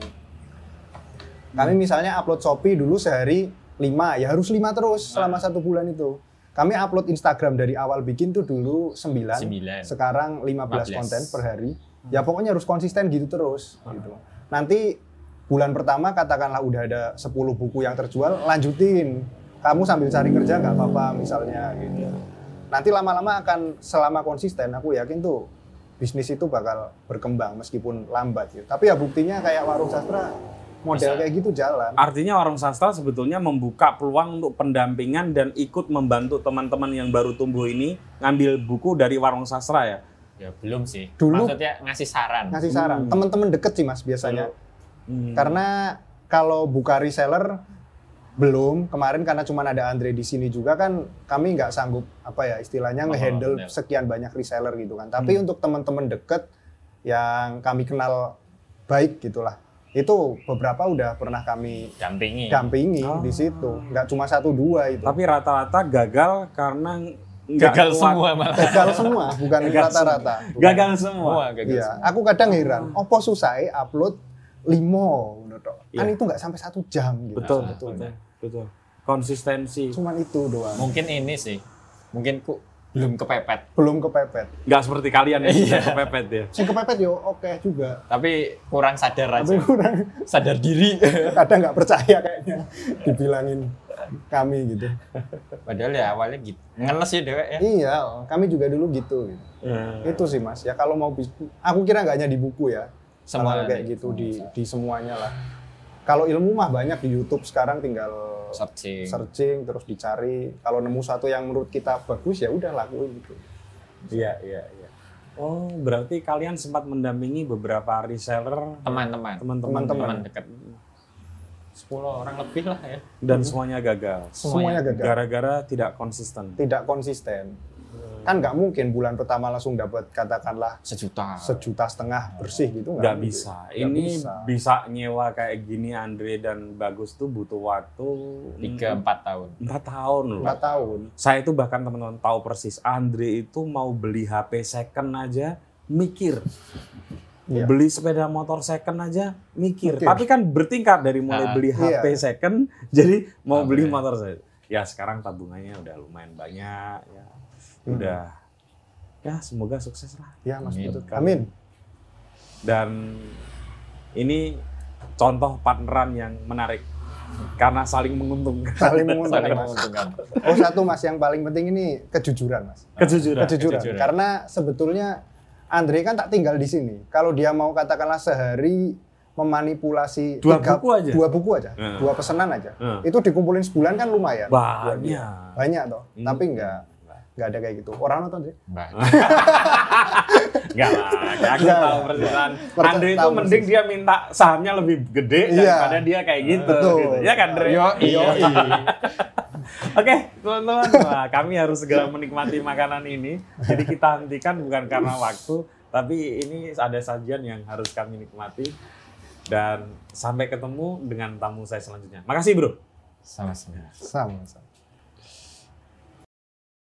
kami misalnya upload Shopee dulu sehari 5 ya harus 5 terus selama satu bulan itu kami upload Instagram dari awal bikin tuh dulu 9 Sembilan. sekarang 15, 15. konten per hari ya pokoknya harus konsisten gitu terus gitu. Nanti bulan pertama katakanlah udah ada 10 buku yang terjual lanjutin. Kamu sambil cari kerja nggak apa-apa misalnya gitu. Nanti lama-lama akan selama konsisten aku yakin tuh bisnis itu bakal berkembang meskipun lambat gitu. Tapi ya buktinya kayak warung sastra model Bisa. kayak gitu jalan. Artinya warung sastra sebetulnya membuka peluang untuk pendampingan dan ikut membantu teman-teman yang baru tumbuh ini ngambil buku dari warung sastra ya. Ya belum sih. Dulu- Maksudnya ngasih saran. ngasih saran Hmm. teman-teman deket sih mas biasanya Hmm. Karena kalau buka reseller belum kemarin karena cuma ada Andre di sini juga kan kami nggak sanggup apa ya istilahnya Oh, ngehandle benar. sekian banyak reseller gitu kan. Tapi untuk teman-teman deket yang kami kenal baik gitulah itu beberapa udah pernah kami Dampingi. dampingi Oh. di situ nggak cuma satu dua itu Tapi rata-rata gagal karena Gagal kuat. semua malah. gagal semua bukan Gagal rata-rata. Gagal semua. Semua gagal Iya, semua. aku kadang heran, opo susah upload limo, ngono kan Iya. itu nggak sampai satu jam gitu. Betul, Ah, betul, betul. Konsistensi. Cuman itu doang. Mungkin ini sih. Mungkin ku belum kepepet. Belum kepepet. Nggak seperti kalian yang Iya. sudah kepepet ya. Sing kepepet yo oke juga. Tapi kurang sadar Tapi aja. kurang Sadar diri. kadang nggak percaya kayaknya dibilangin kami gitu. Padahal ya awalnya gitu. Ngenes ya dewek ya. Iya, kami juga dulu gitu. gitu. Itu sih Mas. Ya kalau mau aku kira nggak hanya di buku ya. Semua kayak gitu di di semuanya lah. Kalau ilmu mah banyak di YouTube sekarang tinggal Searching. searching terus dicari. Kalau nemu satu yang menurut kita bagus ya udah lakuin gitu. Iya, iya, iya. Oh, berarti kalian sempat mendampingi beberapa reseller Teman-teman. teman-teman Teman-teman. Teman dekat. 10 orang lebih lah ya. dan semuanya gagal. Semuanya gagal. Gara-gara tidak konsisten. Tidak konsisten. Kan nggak mungkin bulan pertama langsung dapat katakanlah Sejuta. sejuta setengah bersih gitu Nggak mungkin. bisa. Nggak Ini bisa. bisa. nyewa kayak gini Andre dan Bagus tuh butuh waktu 3 4 tahun. empat tahun loh. empat tahun. Saya itu bahkan teman-teman tahu persis Andre itu mau beli HP second aja mikir. Iya. Beli sepeda motor second aja mikir. Mikir. Tapi kan bertingkat dari mulai Ah. beli Iya. HP second jadi mau Ah, beli motor saya. Ya sekarang tabungannya udah lumayan banyak ya. Udah ya semoga sukses lah. Ya Mas Amin. Putut. Amin. Dan ini contoh partneran yang menarik karena saling menguntungkan. Saling menguntungkan. Saling menguntungkan. Oh satu mas yang paling penting ini kejujuran mas. Kejujuran. kejujuran. kejujuran. Karena sebetulnya Andre kan tak tinggal di sini. Kalau dia mau katakanlah sehari memanipulasi Dua buku aja? dua buku aja, Hmm. dua pesanan aja, Hmm. itu dikumpulin sebulan kan lumayan. Banyak. Banyak toh. Hmm. Tapi enggak enggak ada kayak gitu. Orang nonton sih. Mbak. Enggak lah, aku Enggak. tahu persisan. Persis- Andre itu tahu mending persis. dia minta sahamnya lebih gede Iya. daripada dia kayak gitu. Betul. gitu. Ya kan, Andre? Yo, iya. Oke, teman-teman, Wah, kami harus segera menikmati makanan ini. Jadi kita hentikan bukan karena waktu, tapi ini ada sajian yang harus kami nikmati. Dan sampai ketemu dengan tamu saya selanjutnya. Makasih, Bro. Sama-sama. Sama sama.